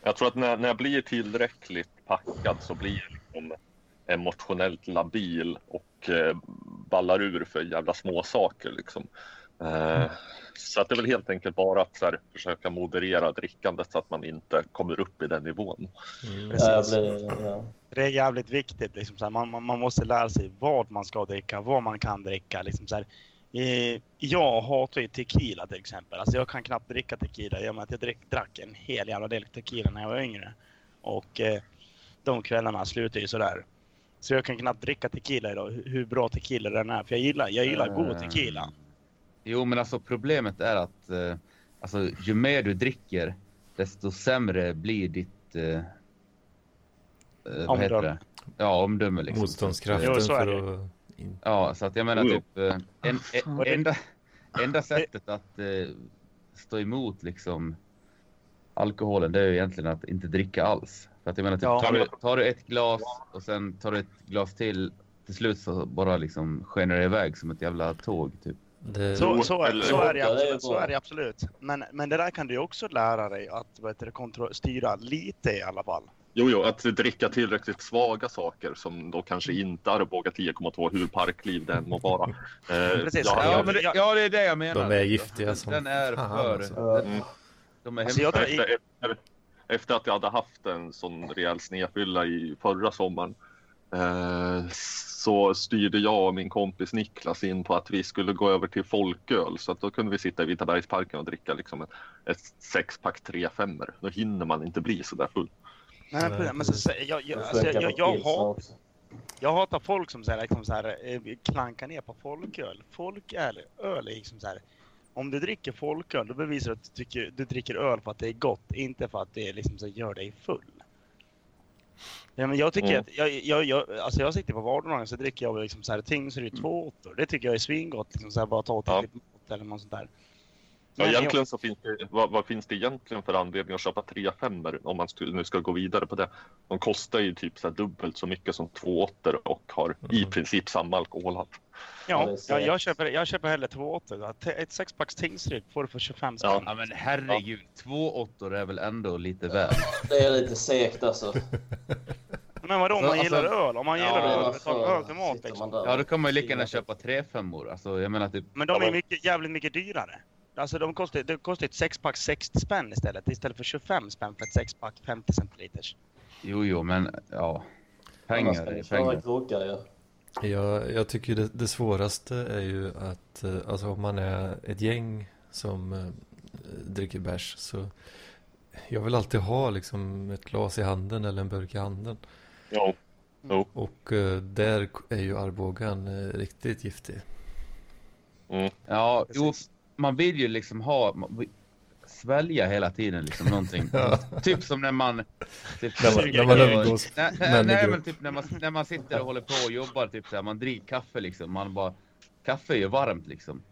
Jag tror att när, när jag blir tillräckligt packad så blir jag liksom emotionellt labil och eh, ballar ur för jävla små saker liksom. Eh, så att det är väl helt enkelt bara att så här, försöka moderera drickandet så att man inte kommer upp i den nivån. Mm. Ja, jag blir, ja. Det är jävligt viktigt. Liksom, så här, man, man, måste lära sig vad man ska dricka, vad man kan dricka. Liksom, så här, eh, jag hatar ju tequila till exempel. Alltså, jag kan knappt dricka tequila i och med att jag drick, drack en hel jävla del tequila när jag var yngre. Och eh, de kvällarna slutar ju sådär. Så jag kan knappt dricka tequila idag, hur, hur bra tequila den är. För jag gillar, jag gillar god tequila. Jo, men alltså problemet är att eh, alltså, ju mer du dricker, desto sämre blir ditt... Eh, eh, vad heter Omdöme. det? Ja, omdöme liksom. Motståndskraften Jo, så är för det. att... Ja, så att jag menar typ... Eh, en, en, Och det- enda, enda sättet att eh, stå emot liksom alkoholen, det är ju egentligen att inte dricka alls. För att jag menar, typ, Ja. tar, du, tar du ett glas och sen tar du ett glas till, till slut så bara liksom skenar det iväg som ett jävla tåg typ. Det... Så, så, eller- så, är det Ja, är absolut, så är det absolut. Men, men det där kan du också lära dig att vad heter kontro- styra lite i alla fall. Jo, jo, att dricka tillräckligt svaga saker som då kanske inte Arboga 10,2 hur parkliv den må vara. Eh, Precis. Ja, jag- men det- ja, det är det jag menar. De är giftiga som Den är för... alltså. Mm. De är Alltså, efter, efter, efter att jag hade haft en sån rejäl snedfylla i förra sommaren så styrde jag och min kompis Niklas in på att vi skulle gå över till folköl. Så att då kunde vi sitta i Vitabergsparken och dricka liksom ett, ett sexpack 3-5 Då hinner man inte bli så där full. Nej, men, så, jag, jag, Jag alltså, jag, jag, jag, också. jag hatar folk som så här, liksom så här, eh, klankar ner på folköl. Folköl öl är liksom så här. Om du dricker folköl då bevisar du att du, tycker, du dricker öl för att det är gott, inte för att det liksom så gör dig full. Ja, men jag tycker Mm. att, jag, jag, jag, alltså jag sitter på vardagen så dricker jag liksom så här Tingsryd 2 Det tycker jag är svingott, liksom så här, bara ta till Ja. eller något sånt där. Ja, egentligen så finns det, vad, vad finns det egentligen för anledning att köpa 3-5 om man skulle, nu ska gå vidare på det? De kostar ju typ så här dubbelt så mycket som 2 och har i princip samma alkoholhalt. Ja, Ja, ja jag, köper, jag köper hellre 2 Ett sexpacks Tingsryd får du för 25 spänn. Ja. Ja men herregud, två åttor är väl ändå lite väl. Det är lite segt alltså. Men vadå om man Alltså- gillar öl? Om man Ja, gillar öl, varför betala öl till mat liksom. Ja då kan man ju lika gärna köpa tre femmor. Alltså jag menar typ. Men de Ja, är mycket, jävligt mycket dyrare. Alltså de kostar, det kostar ett sexpack 60 spänn istället. Istället för 25 spänn för ett sexpack 50 centiliters. Jo jo men ja. Pengar är pengar. krokar. Jag, jag tycker det, det svåraste är ju att, eh, alltså om man är ett gäng som eh, dricker bärs. Så jag vill alltid ha liksom ett glas i handen eller en burk i handen. Ja. Jo. Och eh, där är ju Arbogan eh, riktigt giftig. Mm. Ja, jo, Precis. Man vill ju liksom ha, svälja hela tiden liksom någonting. Ja. Typ som när man... Typ, När man, när man umgås. nej, nej, men typ när man, när man sitter och håller på och jobbar, typ så här, man dricker kaffe liksom. Man bara, kaffe är ju varmt liksom.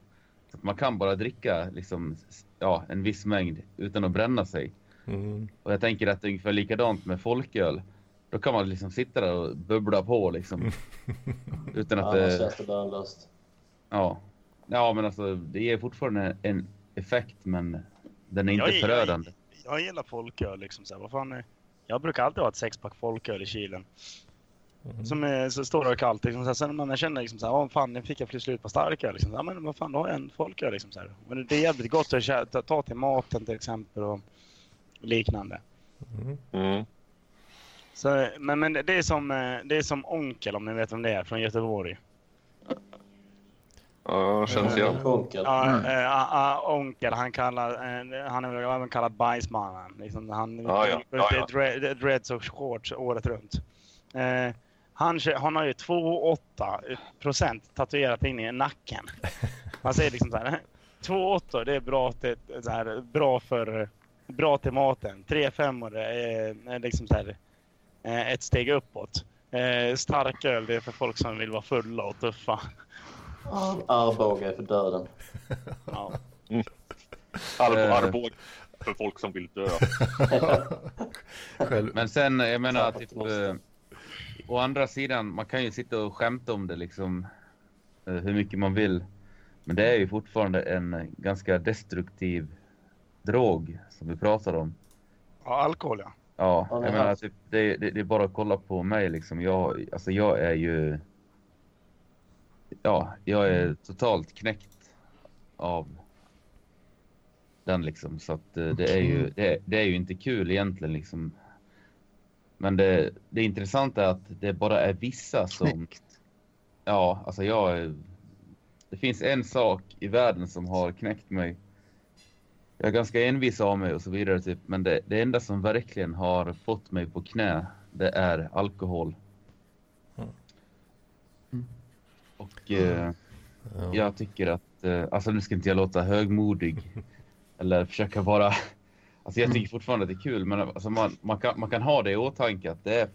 Så att man kan bara dricka liksom, ja, en viss mängd utan att bränna sig. Mm. Och jag tänker att det är ungefär likadant med folköl. Då kan man liksom sitta där och bubbla på liksom. Utan att Annars det... känns det lönlöst. Ja. Ja, men alltså det ger fortfarande en effekt, men den är inte Jag- jag- förödande. Jag gillar folköl liksom. Så här, vad fan är... Jag brukar alltid ha ett sexpack folköl i kylen. Mm. Som är, så står det kallt. Liksom, så här, sen när man känner liksom, så här, "Åh, fan nu fick jag slut på starköl. Liksom, ja, men vad fan, då har jag en folköl. Liksom, så här. Men det är jävligt gott att ta, ta till maten till exempel och liknande. Mm. Mm. Så, men, men det är som, eh, det är som Onkel om ni vet vem det är från Göteborg. Ja, känns Ja. igen. Ja, Mm. eh, ah, ah, onkel, han, kallar, eh, han är väl även kallad Bajsmannen. Liksom, han Ja, ja. Ja, ja. det är dre- dreads och shorts året runt. Eh, han, han har ju 2,8 procent tatuerat in i nacken. Han säger liksom så här. 2,8 det är bra, till, så här, bra, för, bra till maten. 3,5 är, är liksom så här, eh, ett steg uppåt. Eh, starköl det är för folk som vill vara fulla och tuffa. Arboga är för döden. Ja. Eh. Arboga för folk som vill dö. Själv, Men sen, jag menar, typ, eh, å andra sidan, man kan ju sitta och skämta om det liksom eh, hur mycket man vill. Men det är ju fortfarande en eh, ganska destruktiv drog som vi pratar om. ja, alkohol ja. Ja, Ja, jag men menar, typ, det, det, det är bara att kolla på mig liksom. Jag, alltså jag är ju... Ja, jag är totalt knäckt av den liksom. Så att eh, det är ju, det, det är ju inte kul egentligen liksom. Men det, det intressanta är att det bara är vissa som... Knäckt. Ja, alltså jag... är- Det finns en sak i världen som har knäckt mig. Jag är ganska envis av mig och så vidare typ. Men det, det enda som verkligen har fått mig på knä, det är alkohol. Mm. Och eh, ja. jag tycker att, eh, alltså nu ska inte jag låta högmodig. eller försöka vara, alltså jag tycker fortfarande att det är kul. Men alltså man, man, kan, man kan ha det i åtanke att det är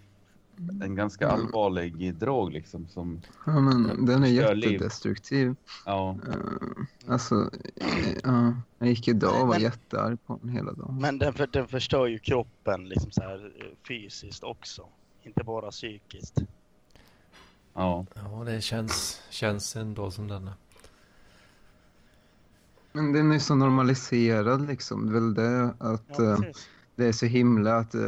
en ganska Mm. allvarlig drog liksom. Som, Ja, men den är Kör liv. jättedestruktiv. ja. Uh, alltså, eh, ja, jag gick idag och var Men- jättearg på den hela dagen. Men den, för, den förstör ju kroppen liksom så här, eh, fysiskt också. Inte bara psykiskt. Ja. ja, det känns, känns ändå som denna. Men den är så normaliserad liksom. Det är väl det att Ja, eh, det är så himla att, eh,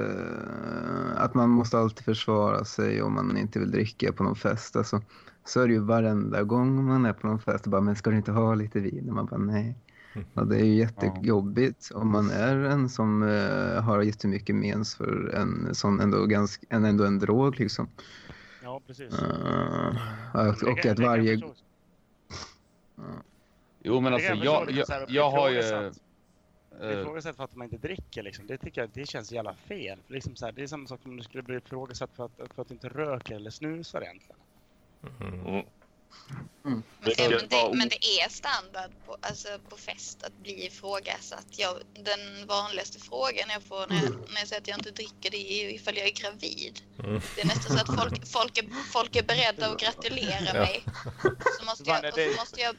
att man måste alltid försvara sig om man inte vill dricka på någon fest. Alltså, så är det ju varenda gång man är på någon fest. Bara, men ska du inte ha lite vin? Och man bara nej. Och det är ju jättejobbigt om man är en som eh, har jättemycket mens för en sån ändå, ganska, en, ändå en drog liksom. Ja, precis. Eh, och, att varje... Jo men alltså jag jag, jag, jag har ju... ifrågasatt. eh, Ifrågasatt för att man inte dricker liksom. Det tycker jag det känns jävla fel. För Liksom så här, det är samma sak som om du skulle bli ifrågasatt för att, för att du inte röker eller snusar egentligen. Mm. Men, Det det, men, vara det, men det är standard på, alltså på fest att bli ifrågasatt. Jag, den vanligaste frågan jag får när jag, när jag säger att jag inte dricker det är ju ifall jag är gravid. Mm. Det är nästan så att folk, folk, är, folk är beredda att gratulera Ja. mig. Så måste jag, och så måste jag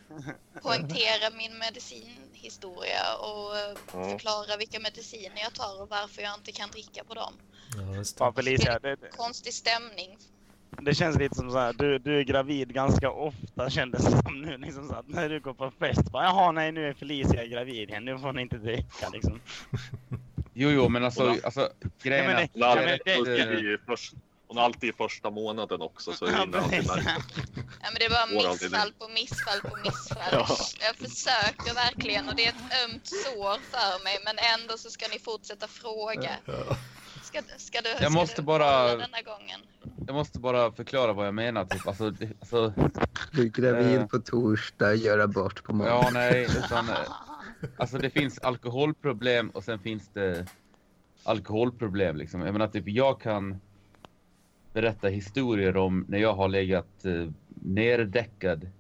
poängtera min medicinhistoria och förklara vilka mediciner jag tar och varför jag inte kan dricka på dem. Ja, det. Det- Konstig stämning. Det känns lite som så här, du, du är gravid ganska ofta kändes det som nu. Liksom så att när du går på fest, bara, jaha nej nu är Felicia gravid igen, nu får ni inte dricka liksom. Jo, jo, men alltså, alltså grejen men är det- att... Hon är Ja, men alltid, det- alltid i först, hon är alltid i första månaden också så det Ja, hinner alltid med. Ja, men det var missfall på missfall på missfall. Ja. Jag försöker verkligen och det är ett ömt sår för mig men ändå så ska ni fortsätta fråga. Ska, ska du, ska måste du bara- denna gången? Jag måste bara förklara vad jag menar. Typ. Alltså, alltså, Bli gravid Eh. på torsdag, göra bort på måndag. ja, nej, utan... eh, alltså det finns alkoholproblem och sen finns det alkoholproblem liksom. Jag menar typ jag kan berätta historier om när jag har legat eh, nerdäckad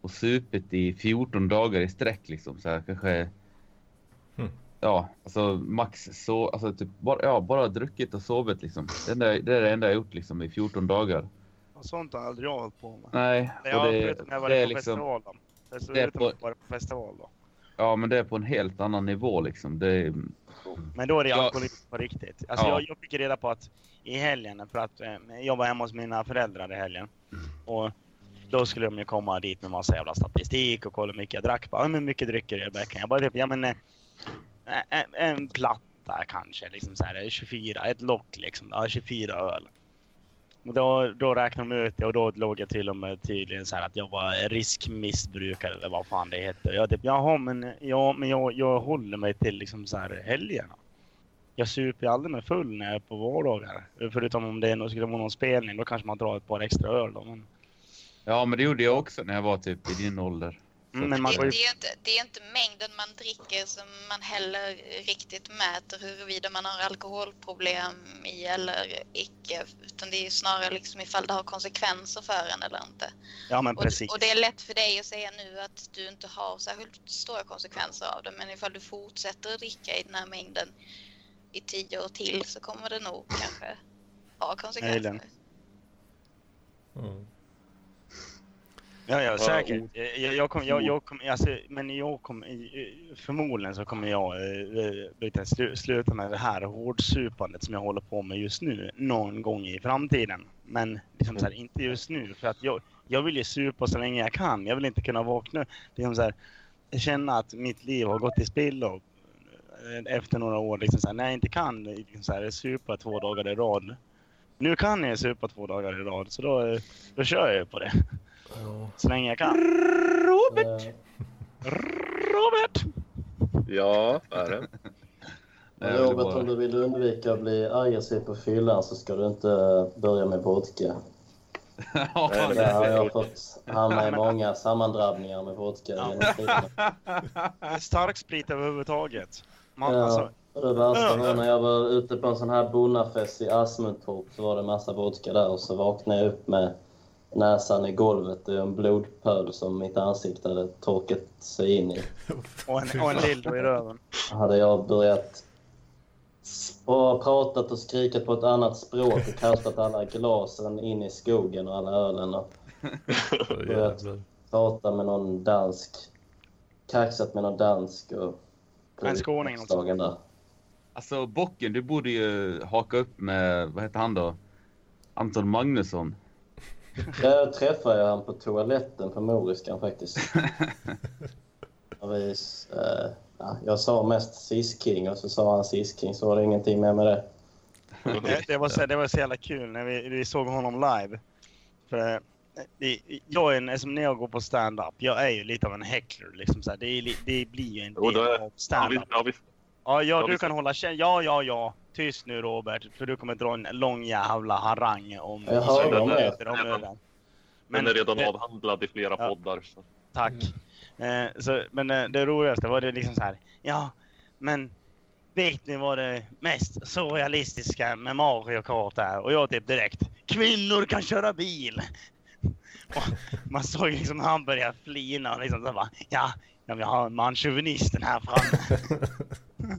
och supit i 14 dagar i sträck liksom. Så här, kanske. Ja, alltså max så, alltså typ bara, ja, bara druckit och sovit liksom. Det, enda, det är det enda jag gjort liksom i 14 dagar. Och sånt har aldrig jag hållit på med. Nej, och har det, förutom när jag det är på liksom, festival då. Förutom det är på- jag på festival då. ja men det är på en helt annan nivå liksom. Det Men då är det Ja. alkoholism på riktigt. Alltså Ja. jag, jag fick reda på att i helgen, för att eh, jag var hemma hos mina föräldrar i helgen. Och då skulle de ju komma dit med massa jävla statistik och kolla hur mycket jag drack. Bara, "Ja, men hur mycket drycker i veckan? Jag bara typ, ja men eh, en, en platta kanske, liksom så här 24, ett lock liksom. Ja, 24 öl. Och då, då räknade de ut det och då låg jag till och med tydligen så här att jag var riskmissbrukare eller vad fan det heter. Jag typ, jaha men, ja, men jag, jag håller mig till liksom så här helgerna. Jag super ju aldrig mig full när jag är på vardagar. Förutom om det är skulle vara någon spelning, då kanske man drar ett par extra öl då. Men, ja men det gjorde jag också när jag var typ i din ålder mm, men man Det, ju... det, är inte, det är inte mängden man dricker som man heller riktigt mäter huruvida man har alkoholproblem i eller icke. Utan det är ju snarare liksom ifall det har konsekvenser för en eller inte. Ja men Och, precis. och det är lätt för dig att säga nu att du inte har särskilt stora konsekvenser av det. Men ifall du fortsätter att dricka i den här mängden i tio år till så kommer det nog kanske ha konsekvenser. Mm. Ja, ja, säkert. o- Jag, jag kom, jag, jag kom, alltså, men jag kom, förmodligen så kommer jag eh, slu, sluta med det här hårdsupandet som jag håller på med just nu någon gång i framtiden. Men liksom så här, inte just nu för att jag, jag vill ju supa så länge jag kan. Jag vill inte kunna vakna liksom så här, känna att mitt liv har gått i spillo eh, efter några år. Liksom så här, när jag inte kan liksom så här, supa två dagar i rad. Nu kan jag supa två dagar i rad så då, eh, då kör jag på det. Ja. Så länge jag kan. Eh, Robert! Ja, är det. Nej, det Robert, om du vill undvika att bli aggressiv på fyllan så ska du inte börja med vodka. ja, Där har det, jag fått hamna i många sammandrabbningar med vodka genom tiderna. Starksprit överhuvudtaget. Man, Ja. alltså, det värsta var när jag var ute på en sån här bonnafest i Asmundtorp så var det massa vodka där och så vaknade jag upp med näsan i golvet och en blodpöl som mitt ansikte hade torkat sig in i. och, en, och en dildo i röven. Hade jag börjat och pratat och skrikit på ett annat språk och kastat alla glasen in i skogen och alla ölen och jävlar. pratat med någon dansk, kaxat med någon dansk och En skåning också. där. Alltså bocken, du borde ju haka upp med, vad heter han då? Anton Magnusson. Där träffade jag han på toaletten på Moriskan faktiskt. Eh, ja, jag sa mest Sis-King och så sa han Sis-King så var det ingenting mer med det. Det, det, var så, det var så jävla kul när vi, vi såg honom live. För, eh, jag är en, som när jag går på stand-up, jag är ju lite av en häckler. Liksom så här. Det, är, det blir ju en del av stand-up. ja. Ja, ja, Ja, du kan hålla käft. Ja, ja, ja. Tyst nu Robert, för du kommer dra en lång jävla harang om Jag hör 20 dem med. minuter om ölen. Den är redan det- avhandlad i flera Ja. poddar. Så. Tack. Eh, så, men eh, det roligaste var det liksom så här. Ja, men vet ni vad det mest surrealistiska med Mario Kart är? Och jag typ direkt. Kvinnor kan köra bil! Och man såg liksom han börja flina och liksom så bara. Ja, ja vi har manchauvinisten här framme.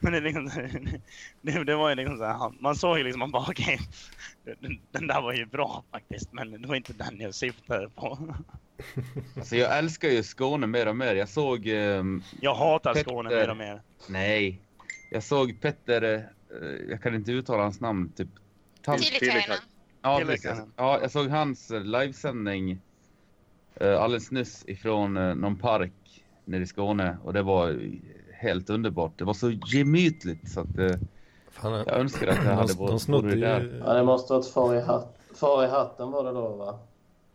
Men det, är liksom, det, det var ju liksom så här, man såg ju liksom, man bara okej, den, den där var ju bra faktiskt, men det var inte den jag syftade på. Alltså jag älskar ju Skåne mer och mer. Jag såg... ehm, Jag hatar Petter. Skåne mer och mer. nej. Jag såg Petter, eh, jag kan inte uttala hans namn, typ. Tiilikainen. ja, ja, jag såg hans eh, livesändning eh, alldeles nyss ifrån eh, någon park nere i Skåne och det var helt underbart. Det var så gemytligt så att eh, Fan, jag önskar att jag de, hade de varit snodde där. ju Ja, det måste varit far i, hatt, far i hatten var det då va?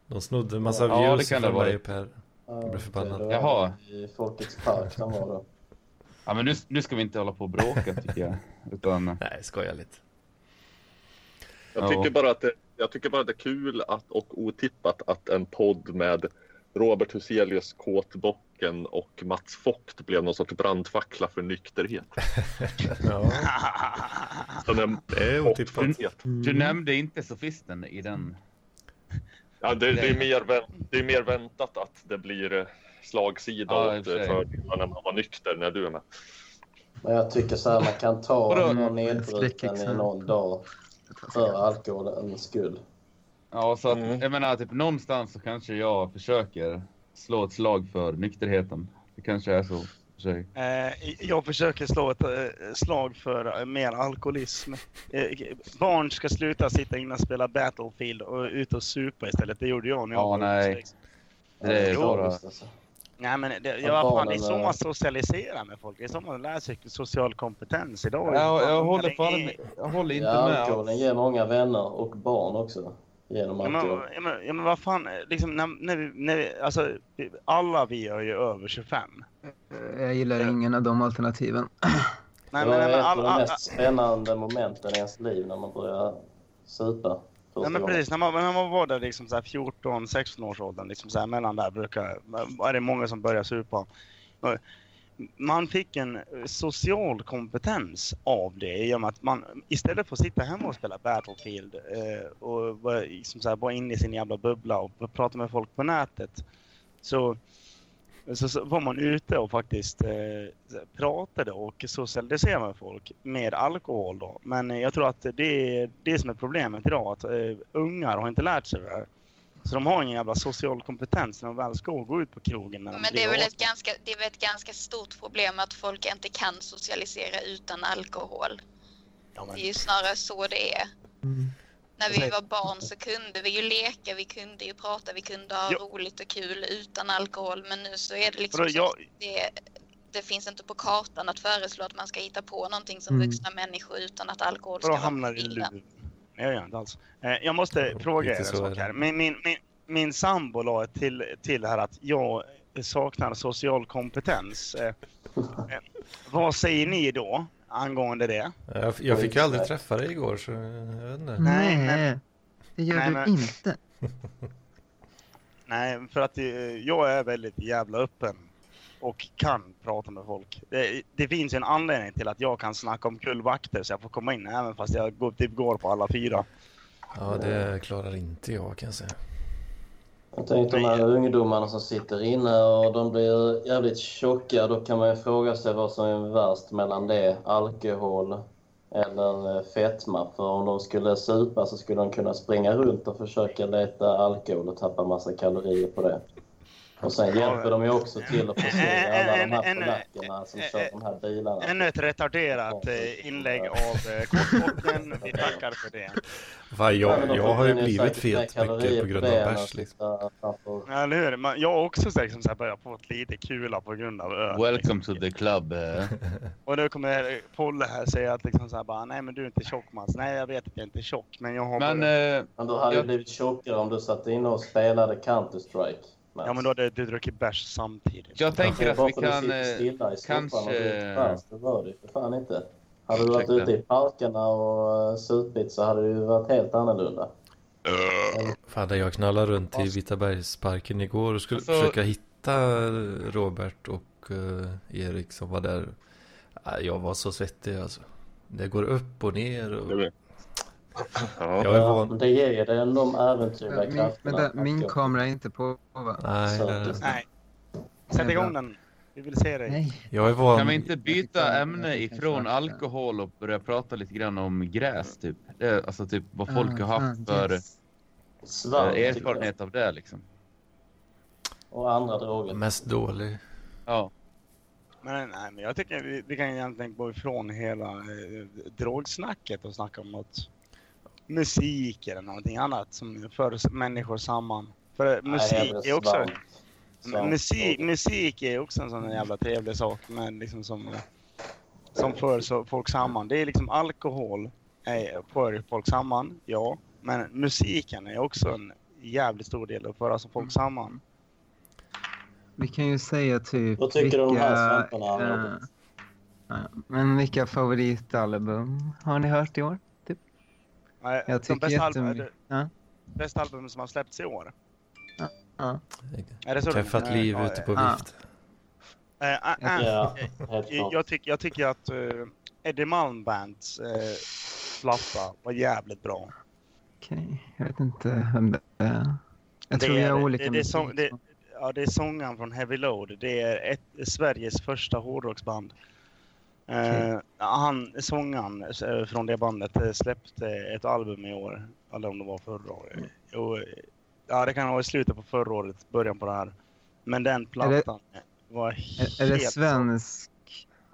de snodde en massa Ja, det views kan det från vara. mig Per. Ja, blir förbannad. då Jaha. I Folkets park de var då. Ja, men nu, nu ska vi inte hålla på och bråka tycker jag. Utan, Nej, skojar lite. Jag, Ja. tycker bara att det, jag tycker bara att det är kul att, och otippat att en podd med Robert Huselius Kåtbocken och Mats Vogt blev någon sorts brandfackla för nykterhet. Ja, Så den, det är otippat. Du nämnde inte sofisten i den. ja, det, det, är mer, det är mer väntat att det blir eh, slagsida Ja, åt fördelar när man var nykter när du är med. Men jag tycker så här, man kan ta någon nedbruten i någon dag för alkoholens skull. Ja, så att, Mm. jag menar typ någonstans så kanske jag försöker slå ett slag för nykterheten. Det kanske är så. för. Eh, jag försöker slå ett eh, slag för eh, mer alkoholism. Barn ska sluta sitta inne och spela Battlefield och ut och supa istället. Det gjorde jag när jag Ja, var nej. Det är bara- alltså. Nej men det, Ja, ja, vad fan, det är så man socialiserar med folk. Det är så man lär sig social kompetens idag. Ja, jag Fan, håller fan. Jag håller inte Ja, med. alkoholen ger många vänner och barn också. Genom Ja men, ja, men, ja, men vad fan, liksom, när, när, vi, när vi, alltså, alla vi är ju över 25. Jag gillar ingen av de alternativen. Nej, det var nej, men, ett av de mest spännande momenten i ens liv när man börjar supa. nej, men precis, när man, när man var där liksom så här 14-16 års åldern, liksom så här, mellan där brukar, är det många som börjar supa. Man fick en eh, social kompetens av det i och med att man istället för att sitta hemma och spela Battlefield eh, och vara liksom så här, bara inne i sin jävla bubbla och prata med folk på nätet så så, så var man ute och faktiskt eh, pratade och socialiserade med folk med alkohol då. Men eh, jag tror att det är det som är problemet idag, att eh, ungar har inte lärt sig det här. Så de har ingen jävla social kompetens när de väl ska gå ut på krogen. När de Men det är, väl 18. ett ganska, det är väl ett ganska stort problem att folk inte kan socialisera utan alkohol. Ja, Det är ju snarare så det är. När vi var barn så kunde vi ju leka, vi kunde ju prata, vi kunde ha Ja. roligt och kul utan alkohol. Men nu så är det liksom så jag- det, det finns inte på kartan att föreslå att man ska hitta på någonting som Mm. vuxna människor utan att alkohol ska vara hamnar på i bilden. Jag gör inte alls. Eh, jag måste fråga er en sak här. Min, min, min, min sambo la till, till här att jag saknar social kompetens. Eh, eh, vad säger ni då angående det? Jag, jag fick ju aldrig träffa dig igår så jag vet inte. Nej, Nej, men- det gör Nej, du men- inte. Nej, för att jag är väldigt jävla öppen och kan prata med folk. Det, det finns en anledning till att jag kan snacka om vakter så jag får komma in även fast jag går, typ går på alla fyra. Ja, det klarar inte jag kan jag säga. Jag tänkte de här ungdomarna som sitter inne och de blir jävligt tjocka. Då kan man ju fråga sig vad som är värst mellan det, alkohol eller fetma. För om de skulle supa så skulle de kunna springa runt och försöka leta alkohol och tappa massa kalorier på det. Och sen hjälper de ju också till att förse alla de här En- en- polackerna som kör de här bilarna. Ännu ett retarderat eh, inlägg av eh, Kortbocken. Vi tackar för det. Ja, jag, jag har ju blivit fet mycket på grund av bärs liksom. Ja, eller hur? Man, jag har också liksom så här börjat få lite kula på grund av öl. Welcome to the club. eh. Och nu kommer Polle här säga att liksom så här bara, nej men du är inte tjock Mats. Nej jag vet att jag inte är tjock men jag har Men börjat- Men du hade ju Jag- blivit tjockare om du satt inne och spelade Counter-Strike. Mats. Ja men då hade du druckit bärs samtidigt. jag tänker att vi kan... eh, stilla i kanske- bärs, det var det för fan inte. Hade du varit ute i parkerna och uh, supit så hade det ju varit helt annorlunda. Fan, där jag knallade runt i Vitabergsparken igår och skulle Alltså- försöka hitta Robert och eh, Erik som var där. Ah, Jag var så svettig alltså. Det går upp och ner och... Ja. Jag är van... men det ger dig de äventyrliga Min, krafterna. vänta, min att- kamera är inte på va? Nej, Så- det. Nej. Sätt igång den. Vi vill se dig. Nej. jag är van... Kan vi inte byta Jag ämne jag ifrån svart, alkohol och börja prata lite grann om gräs typ? Det, alltså typ vad folk har Ah, haft ah, för yes. Svamp, eh, jag. erfarenhet av det liksom. Och andra droger. Mest dålig. Ja. Men, nej, men jag tycker vi, vi kan egentligen gå ifrån hela eh, drogsnacket och snacka om något musik eller någonting annat som för människor samman. För Nej, musik är också... Musik, musik är också en sån jävla trevlig sak men liksom som, som för så folk samman. Det är liksom alkohol är, för folk samman, ja. Men musiken är också en jävligt stor del att föra så folk samman. Vi kan ju säga typ Vad tycker du om de här svamparna, ja, Men vilka favoritalbum har ni hört i år? Nej, Jag de tycker bästa, album. Ja. bästa albumen som har släppts i år. Ja. Är det så? Eh, liv ja, ute på ja. vift. Eh, eh, eh, Ja, eh, helt jag, jag, tycker, jag tycker att uh, Eddie Malm Bands uh, platta var jävligt bra. Okej, jag vet inte vem det är. Jag Det tror vi är- har olika det- det är sång- musik. det- Ja, det är sångaren från Heavy Load. Det är ett, Sveriges första hårdrocksband. Eh, han, sångaren eh, från det bandet eh, släppte ett album i år. Eller om det var förra året. Jo, eh, ja, det kan ha varit i slutet på förra året, början på det här. Men den plattan var helt... Är, det svensk,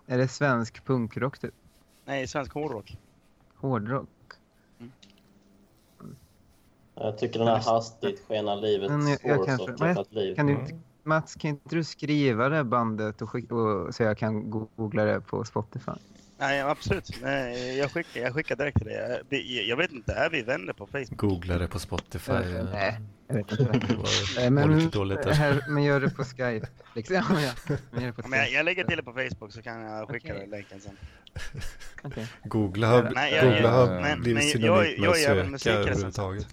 är det svensk punkrock typ? Nej, svensk hårdrock. Hårdrock? Jag tycker den här hastigt skena livet Men jag- jag kanske- är- träffat liv. Kan du Mm. Mats, kan inte du skriva det bandet och skicka, och, så jag kan googla det på Spotify? Nej, absolut. Nej, jag, skickar, jag skickar direkt till dig. Jag, det- jag vet inte, är vi vänner på Facebook? Googla det på Spotify. Nej. Jag vet inte. Det var, var men, lite dåligt där. här, men gör det på Skype. Liksom. Ja, ja. Men gör det på Ja, Men jag, Skype. jag lägger till det på Facebook så kan jag skicka dig länken sen. Okej. Googla har, Nej, jag- Googla har jag- men- blivit jag- synonymt med jag att är även söka musikrecensent. överhuvudtaget.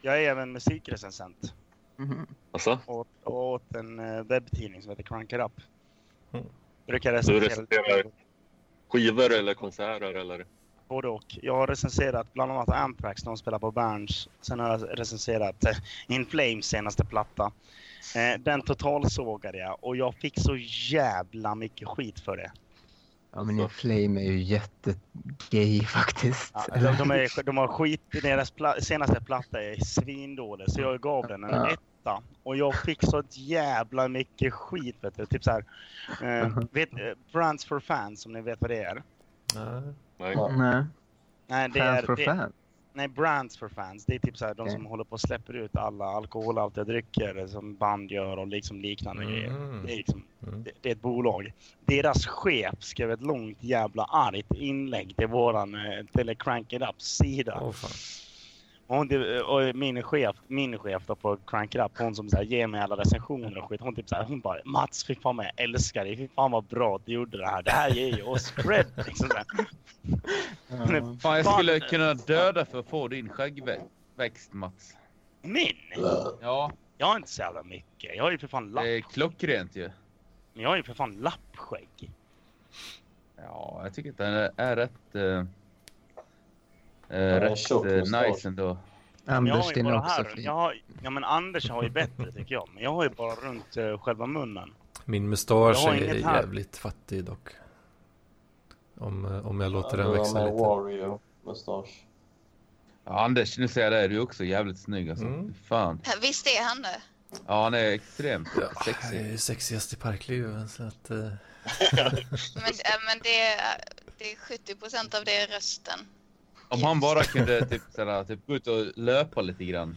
Jag är även musikrecensent Mhm. Alltså, åt, åt en eh, webbtidning som heter Crank It Up. Mm. Brukar Du recensera skivor eller konserter eller? både och. Jag har recenserat bland annat Anthrax när de spelar på Berns. Sen har jag recenserat eh, In Flames senaste platta. Eh, den totalsågade jag och jag fick så jävla mycket skit för det. Ja, men In Flame är ju jättegay faktiskt. Ja, de, de, är, de har skit, deras pla, senaste platta är svindålig så jag gav den en Ja. etta. Och jag fick så jävla mycket skit vet du. Typ så här. Eh, vet, eh, Brands for fans om ni vet vad det är. Nej. Nej. Ja. Nej, Nej, det fans är, for det, fans. Nej, Brands for fans. Det är typ så här, de som håller på och släpper ut alla alkoholhaltiga drycker som band gör och liksom liknande grejer. Mm. Det är, liksom, Mm. det, det är ett bolag. Deras chef skrev ett långt jävla argt inlägg till våran eh, till Crank It Ups sida. Hon, typ- och min chef, min chef då på Crank It Up, hon som så här, ger mig alla recensioner och skit. Hon typ så här, hon bara Mats, fy fan vad jag älskar dig. Fy fan vad bra att du gjorde det här. Det här ger ju oss cred. Liksom så. Men Fan, jag skulle kunna döda för att få din skäggväxt, Mats. Min? Ja, Jag har inte så jävla mycket. Jag har ju för fan lapp. det är klockrent ju. Men jag har ju för fan lappskägg. Ja, jag tycker att den är, är rätt... Uh, uh, är rätt tjock mustasch. nice ändå. Anders, din är bara också här. fin. Jag har, ja men Anders har ju bättre tycker jag. Men jag har ju bara runt eh, själva munnen. Min mustasch är jävligt fattig dock. Om, eh, om jag låter Ja, den växa lite. Wario-mustasch. Ja, Anders, nu säger jag det. Du är också jävligt snygg alltså. Mm. Fan. Ja, Visst är han det? Ja, han är extremt Ja, sexig. är ju sexigast i parklivet så att... eh, Men, äh, men det, är, det är 70 procent av det är rösten. Om han bara kunde typ, såhär, typ gå ut och löpa lite grann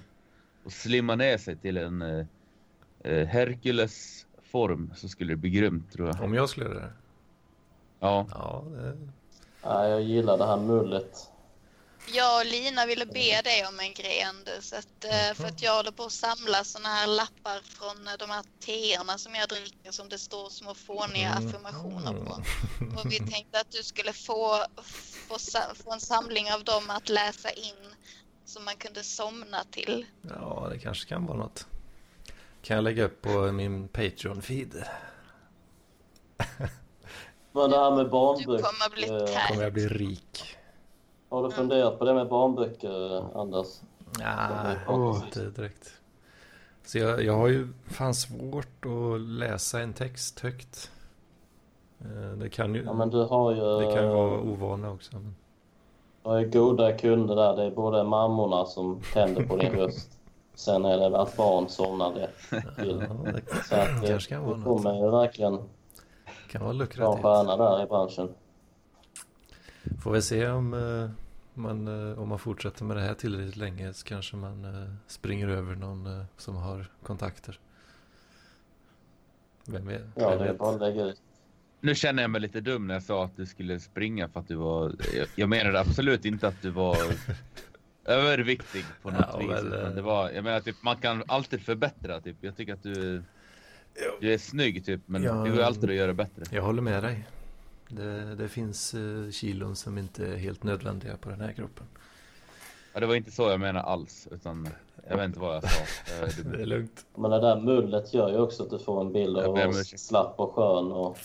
och slimma ner sig till en uh, Hercules-form så skulle det bli grymt tror jag. om jag skulle det? Ja. Ja, det... Ja, jag gillar det här mullet. Jag och Lina ville be dig om en grej Anders. Att, eh, för att jag håller på att samla såna här lappar från eh, de här teerna som jag dricker som det står små fåniga Mm. affirmationer på. Och vi tänkte att du skulle få, få, få en samling av dem att läsa in som man kunde somna till. Ja, det kanske kan vara något. Kan jag lägga upp på min Patreon-feed? Men det här med Du barnböcker. kommer bli eh, Kommer tär. jag bli rik? Har du funderat på det med barnböcker, Anders? Nej, Åh. inte direkt. Så jag, jag har ju fan svårt att läsa en text högt. Eh, Det kan ju, Ja, men du har ju, det kan ju vara ovana också. Men... du har ju goda kunder där. Det är både mammorna som tänder på din röst. Sen är det att barn somnar till. Ja, det Så att eh, du något. kommer ju verkligen Kan vara vara en lukrativt. stjärna där i branschen. Får vi se om eh, man, eh, om man fortsätter med det här tillräckligt länge så kanske man eh, springer över någon eh, som har kontakter. Vem vet? Ja, Vem det är vet? bara att lägga ut. Nu känner jag mig lite dum när jag sa att du skulle springa för att du var... Jag, jag menade absolut inte att du var överviktig på något Ja, vis. väl, utan det var, jag menar typ, man kan alltid förbättra typ. Jag tycker att du, du är snygg typ, men Ja. det går alltid att göra bättre. Jag håller med dig. Det, det finns eh, kilon som inte är helt nödvändiga på den här kroppen. Ja, det var inte så jag menade alls, utan jag vet inte vad jag sa. Eh, Det är lugnt. Men det där mullet gör ju också att du får en bild av oss slapp och skön och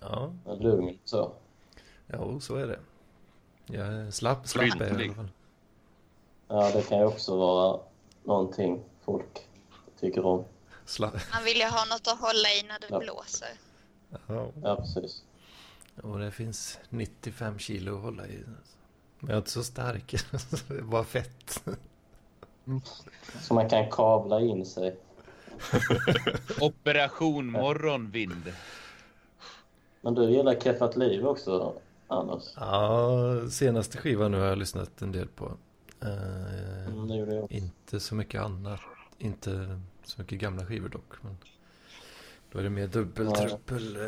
Ja, lugn. Så. jo, så är det. Jag är slapp, slapp är jag i alla fall. Ja, det kan ju också vara någonting folk tycker om. Slapp. Man vill ju ha något att hålla i när det Ja. blåser. Ja, Ja, precis. Och det finns 95 kilo att hålla i. Men jag är inte så stark. Det är bara fett. Så man kan kabla in sig. Operation Morgonvind. Men du gillar Keffat Liv också, Anders? Ja, senaste skivan nu har jag lyssnat en del på. Eh, Mm. Inte så mycket annat. Inte så mycket gamla skivor dock. Men då är det mer dubbeltruppel. Uh,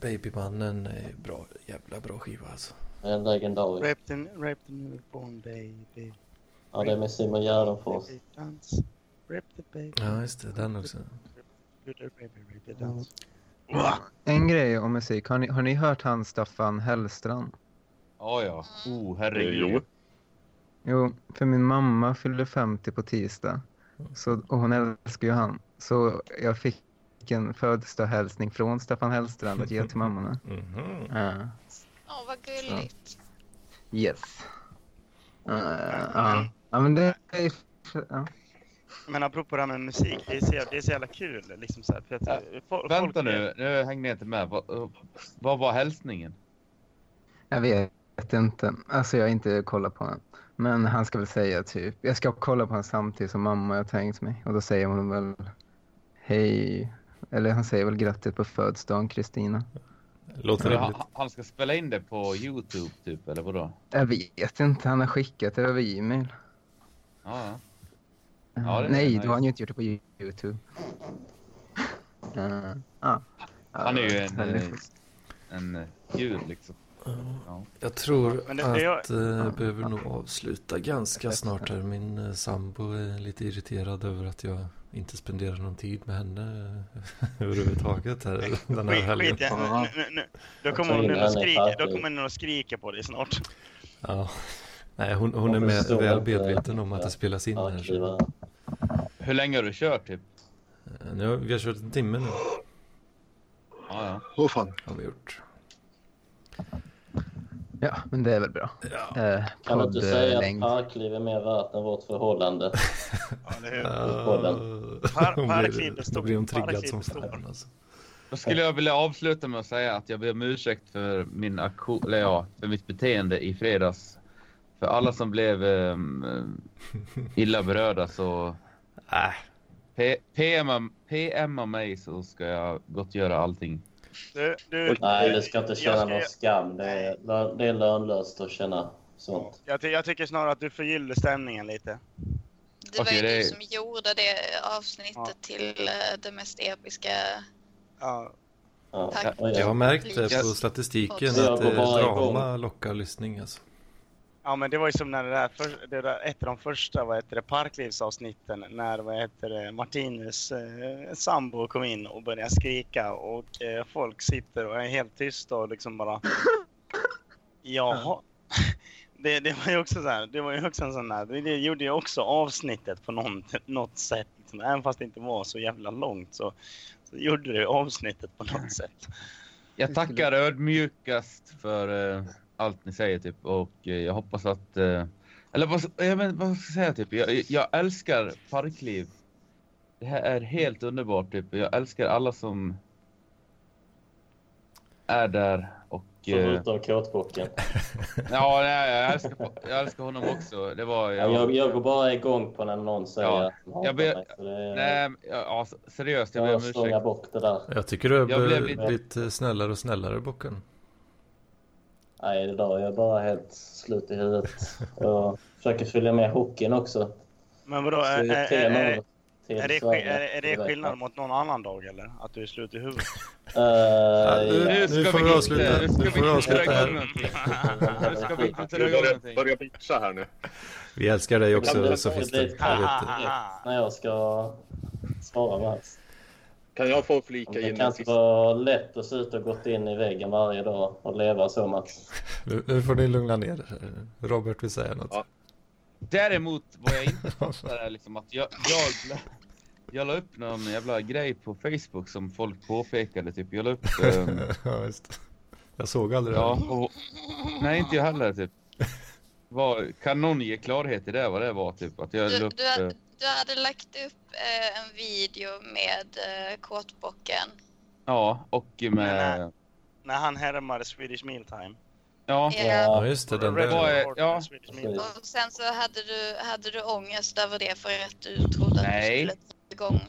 Babymannen är bra, jävla bra skiva alltså. En legendarisk. Rape the newborn baby. Ja, det är med Simon Gärdenfors. The baby. Ja, just det. Den också. Do the baby, rape the dance. En grej om musik. Har ni, har ni hört han Staffan Hellstrand? Ja, ja. Oh, Eh, herregud. jo. Jo, för min mamma fyllde 50 på tisdag. Så, och hon älskar ju han. Så jag fick en födelsedagshälsning från Staffan Hellstrand att ge till mammorna. Mhm. Ja. Åh, vad gulligt. Yes. Uh, ja. ja, men det är... Men apropå det här med musik, det är så, det är så jävla kul. Liksom så här, för att, Ja, eh, fol- Vänta folk- nu, nu hängde jag inte med. Vad, vad var hälsningen? Jag vet inte. Alltså jag har inte kollat på honom. Men han ska väl säga typ, jag ska kolla på honom samtidigt som mamma har tänkt mig. Och då säger hon väl hej. Eller han säger väl grattis på födelsedagen Kristina. Låter Han, rimligt. han ska spela in det på Youtube typ, eller vadå? Jag vet inte, han har skickat det över e-mail. Ja, ja. Ja, det är Nej, då har han ju inte gjort det på Youtube. Uh, ja. Han är ju en, Ja, är eh, en eh, gud liksom. Ja. Jag tror det- att eh, jag behöver nog avsluta ganska snart här. Min eh, sambo är lite irriterad över att jag inte spenderar någon tid med henne eh, överhuvudtaget här den här helgen. skit i nu, nu, nu. Då kommer hon i skrika, då parken. kommer hon och skrika på dig snart. Ja. Nej, hon, hon är Jag med, väl medveten om att det spelas in här. Så. Hur länge har du kört typ? Nu, har- vi har kört en timme nu. Ja, ja. Åh fan. Har vi gjort. Ja, men det är väl bra. Ja. Uh, Kan du inte säga att Poddlängd. parkliv är mer värt än vårt förhållande? Ja, eller hur? Uh, hon Parkliv blir, består. då blir triggad Parkliv som fan alltså. Då skulle jag vilja avsluta med att säga att jag ber om ursäkt för min aktion, eller ja, för mitt beteende i fredags. För alla som blev um, illa berörda så Äh, PMa, PMa mig så ska jag gott göra allting. Du, du, Nej, du ska inte känna ska- någon skam. Det är, det är lönlöst att känna sånt. Jag, ty- jag tycker snarare att du förgyller stämningen lite. Det var Okej, ju det du som gjorde det avsnittet Ja. till eh, det mest episka. Ja, Ja. Jag har märkt det på statistiken att eh, drama lockar lyssning alltså. Ja men det var ju som när det där, för, det där ett av de första vad heter det, parklivsavsnitten när vad heter det, Martinus eh, sambo kom in och började skrika och eh, folk sitter och är helt tysta och liksom bara Jaha. Det, det var ju också så här, det var ju också en sån här, det, det gjorde ju också avsnittet på någon, något sätt. Liksom. Även fast det inte var så jävla långt så, så gjorde det avsnittet på något sätt. Jag tackar ödmjukast för eh, allt ni säger typ och eh, jag hoppas att eh, eller vad, jag men, vad ska jag säga typ jag, jag älskar parkliv. Det här är helt underbart typ. Jag älskar alla som är där och eh, Förutom kåtbocken. ja, nej, jag älskar jag älskar honom också. Det var Ja. Jag, jag går bara igång på när någon säger Ja. att hatar Jag ber- mig. Det nej, ja, ja, seriöst jag ber jag om ursäkt. bort det där. Jag tycker du har Jag blev blivit snällare och snällare Bocken. Nej, det där. Jag är bara helt slut i huvudet. Jag försöker följa med hockeyn också. Men vadå, är, det är, är, är, är, det, är, är det skillnad mot någon annan dag eller? Att du är slut i huvudet? Nu- ja. ska nu får vi avsluta. Nu ska Nu vi får vi inte avsluta här. Nu ska vi inte dra igång någonting. börjar bitcha här nu. Vi älskar dig Det också Sofister. när jag ska svara Mats. Kan jag få flika Det in kan en inte vara lätt att se ut och gått in i väggen varje dag och leva så Mats. Nu, nu får ni lugna ner er. Robert vill säga något. Ja. Däremot var jag inte fattar är liksom att jag, jag, jag la upp någon jävla grej på Facebook som folk påpekade. Typ. Jag la upp... ehm, ja, just. Jag såg aldrig ja, det. och, nej, inte jag heller. Typ. Vad, kan någon ge klarhet i det? Vad det var? Typ? Att jag Du, upp, du, hade, eh, du hade lagt upp eh, en video med eh, kåtbocken. ja, och med... När han härmade Swedish Mealtime. Ja, Ja. Ja, just det. Den där. är- ja. Och sen så hade du, hade du ångest över det för att du trodde att Nej. du skulle igång.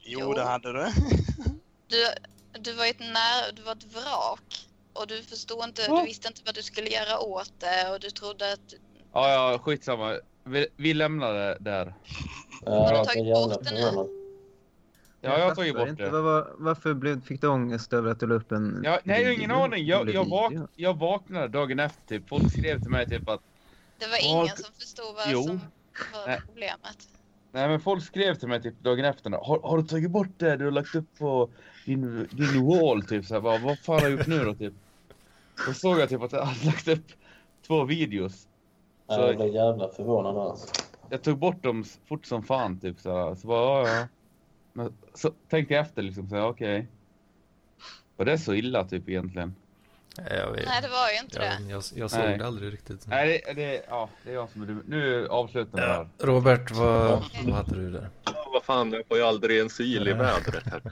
Jo, det hade du. Du, du var ett när, du var ett vrak. Och du förstod inte, Ja. du visste inte vad du skulle göra åt det och du trodde att ja, ja, skitsamma. Vi, vi lämnar det där. Har du jag tagit bort den nu? Ja, jag har tagit bort det. Var- varför blev, fick du ångest över att du la upp en Ja, nej, jag har ingen aning. Jag, jag, vak jag vaknade dagen efter. Typ. Folk skrev till mig typ att det var ingen som förstod vad jo. som var Nej. problemet. Nej men folk skrev till mig typ dagen efter. Har, har du tagit bort det du har lagt upp på din, din wall? Typ så här, bara, vad fan har jag gjort nu då? Typ. Då såg jag typ att jag hade lagt upp två videos. Ja, jag blev jävla förvånad alltså. Jag tog bort dem fort som fan typ så här. Så bara, ja, ja. Men så tänkte jag efter liksom så okej. Var det så illa typ egentligen? Nej, jag, vet. Nej, det var ju inte jag, det. jag, jag såg Nej. det aldrig riktigt. Nej det, det, ja, det är jag som är dum. Nu avslutar vi Ja. här. Robert, vad, vad hade du där? Ja, vad fan, jag får ju aldrig en sil i vädret här.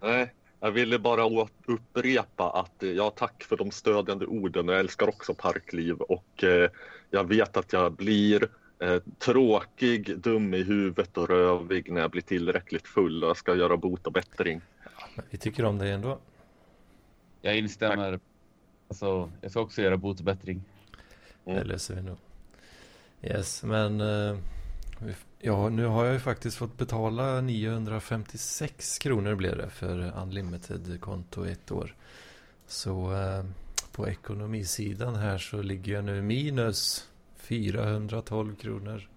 Nej, jag ville bara upprepa att eh, ja, tack för de stödjande orden. Jag älskar också parkliv och eh, jag vet att jag blir eh, tråkig, dum i huvudet och rövig när jag blir tillräckligt full och jag ska göra bot och bättring. Vi tycker om dig ändå. Jag instämmer. Alltså, jag ska också göra bot och bättring. Mm. Det löser vi nog. Yes, men eh, vi- ja, nu har jag ju faktiskt fått betala 956 kronor blev det för unlimited-konto ett år. Så eh, på ekonomisidan här så ligger jag nu minus 412 kronor.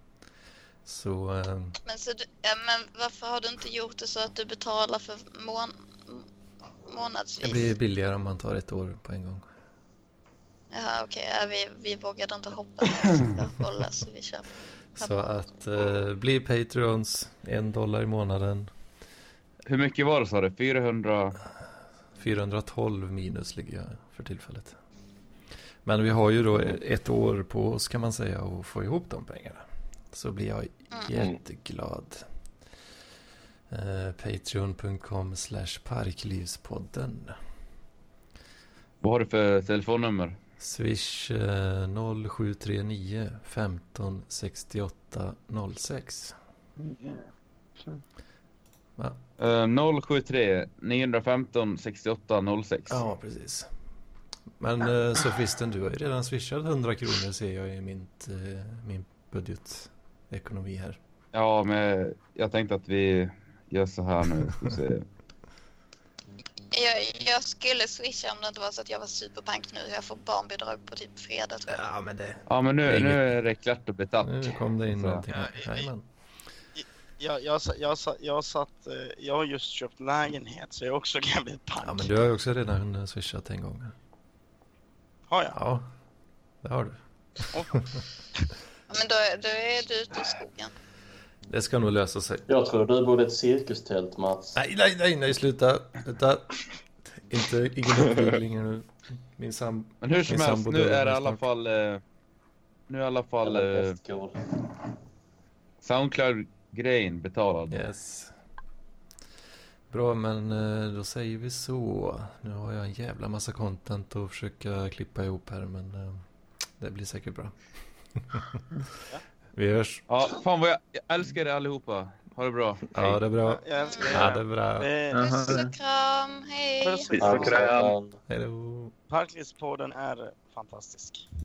Så eh, Men, så du, ja, men varför har du inte gjort det så att du betalar för mån, månadsvis? det blir billigare om man tar ett år på en gång. Jaha, okej. Ja, vi, vi vågade inte ska hålla så vi kör. Så att eh, bli Patreons, en dollar i månaden. Hur mycket var det sa du? 400? 412 minus ligger jag för tillfället. Men vi har ju då ett år på oss kan man säga att få ihop de pengarna. Så blir jag jätteglad. Eh, Patreon.com slash parklivspodden. Vad har du för telefonnummer? Swish eh, 0739 15 68 06. Va? Uh, 073 915 68 06. Ja, precis. Men eh, Sofisten, du har ju redan swishat 100 kronor ser jag i mint, eh, min budgetekonomi här. Ja, men jag tänkte att vi gör så här nu. Jag, jag skulle swisha om det inte var så att jag var superpank nu. Jag får barnbidrag på typ fredag tror jag. Ja, men det... Ja, men Det är nu, nu är det klart och betalt. Nu kom det in Så. någonting. Ja. Jag, jag, jag, jag, satt, eh, jag har just köpt lägenhet så jag är också gammal pank. Ja, men du har ju också redan swishat en gång. Har jag? Ja, det har du. Ja, Men då, då är du ute i skogen. Det ska nog lösa sig. Jag tror du bodde i ett cirkustält, Mats. Nej, nej, nej, nej, sluta. Sluta. Inte, ingen uppvigling nu. Min sam... Men hur som helst, sambo nu är det i alla fall... eh, Nu är i alla fall eh. Soundcloud-grejen betalad. Yes. Bra, men eh, då säger vi så. Nu har jag en jävla massa content att försöka klippa ihop här, men eh, det blir säkert bra. Vi hörs. Ja, fan vad jag, jag älskar er allihopa. Ha det bra. Ja, det är bra. Jag älskar Ja, det. är bra. Eh. Puss och kram, hej! Puss. Och kram. Hej då. Parklivspodden är fantastisk.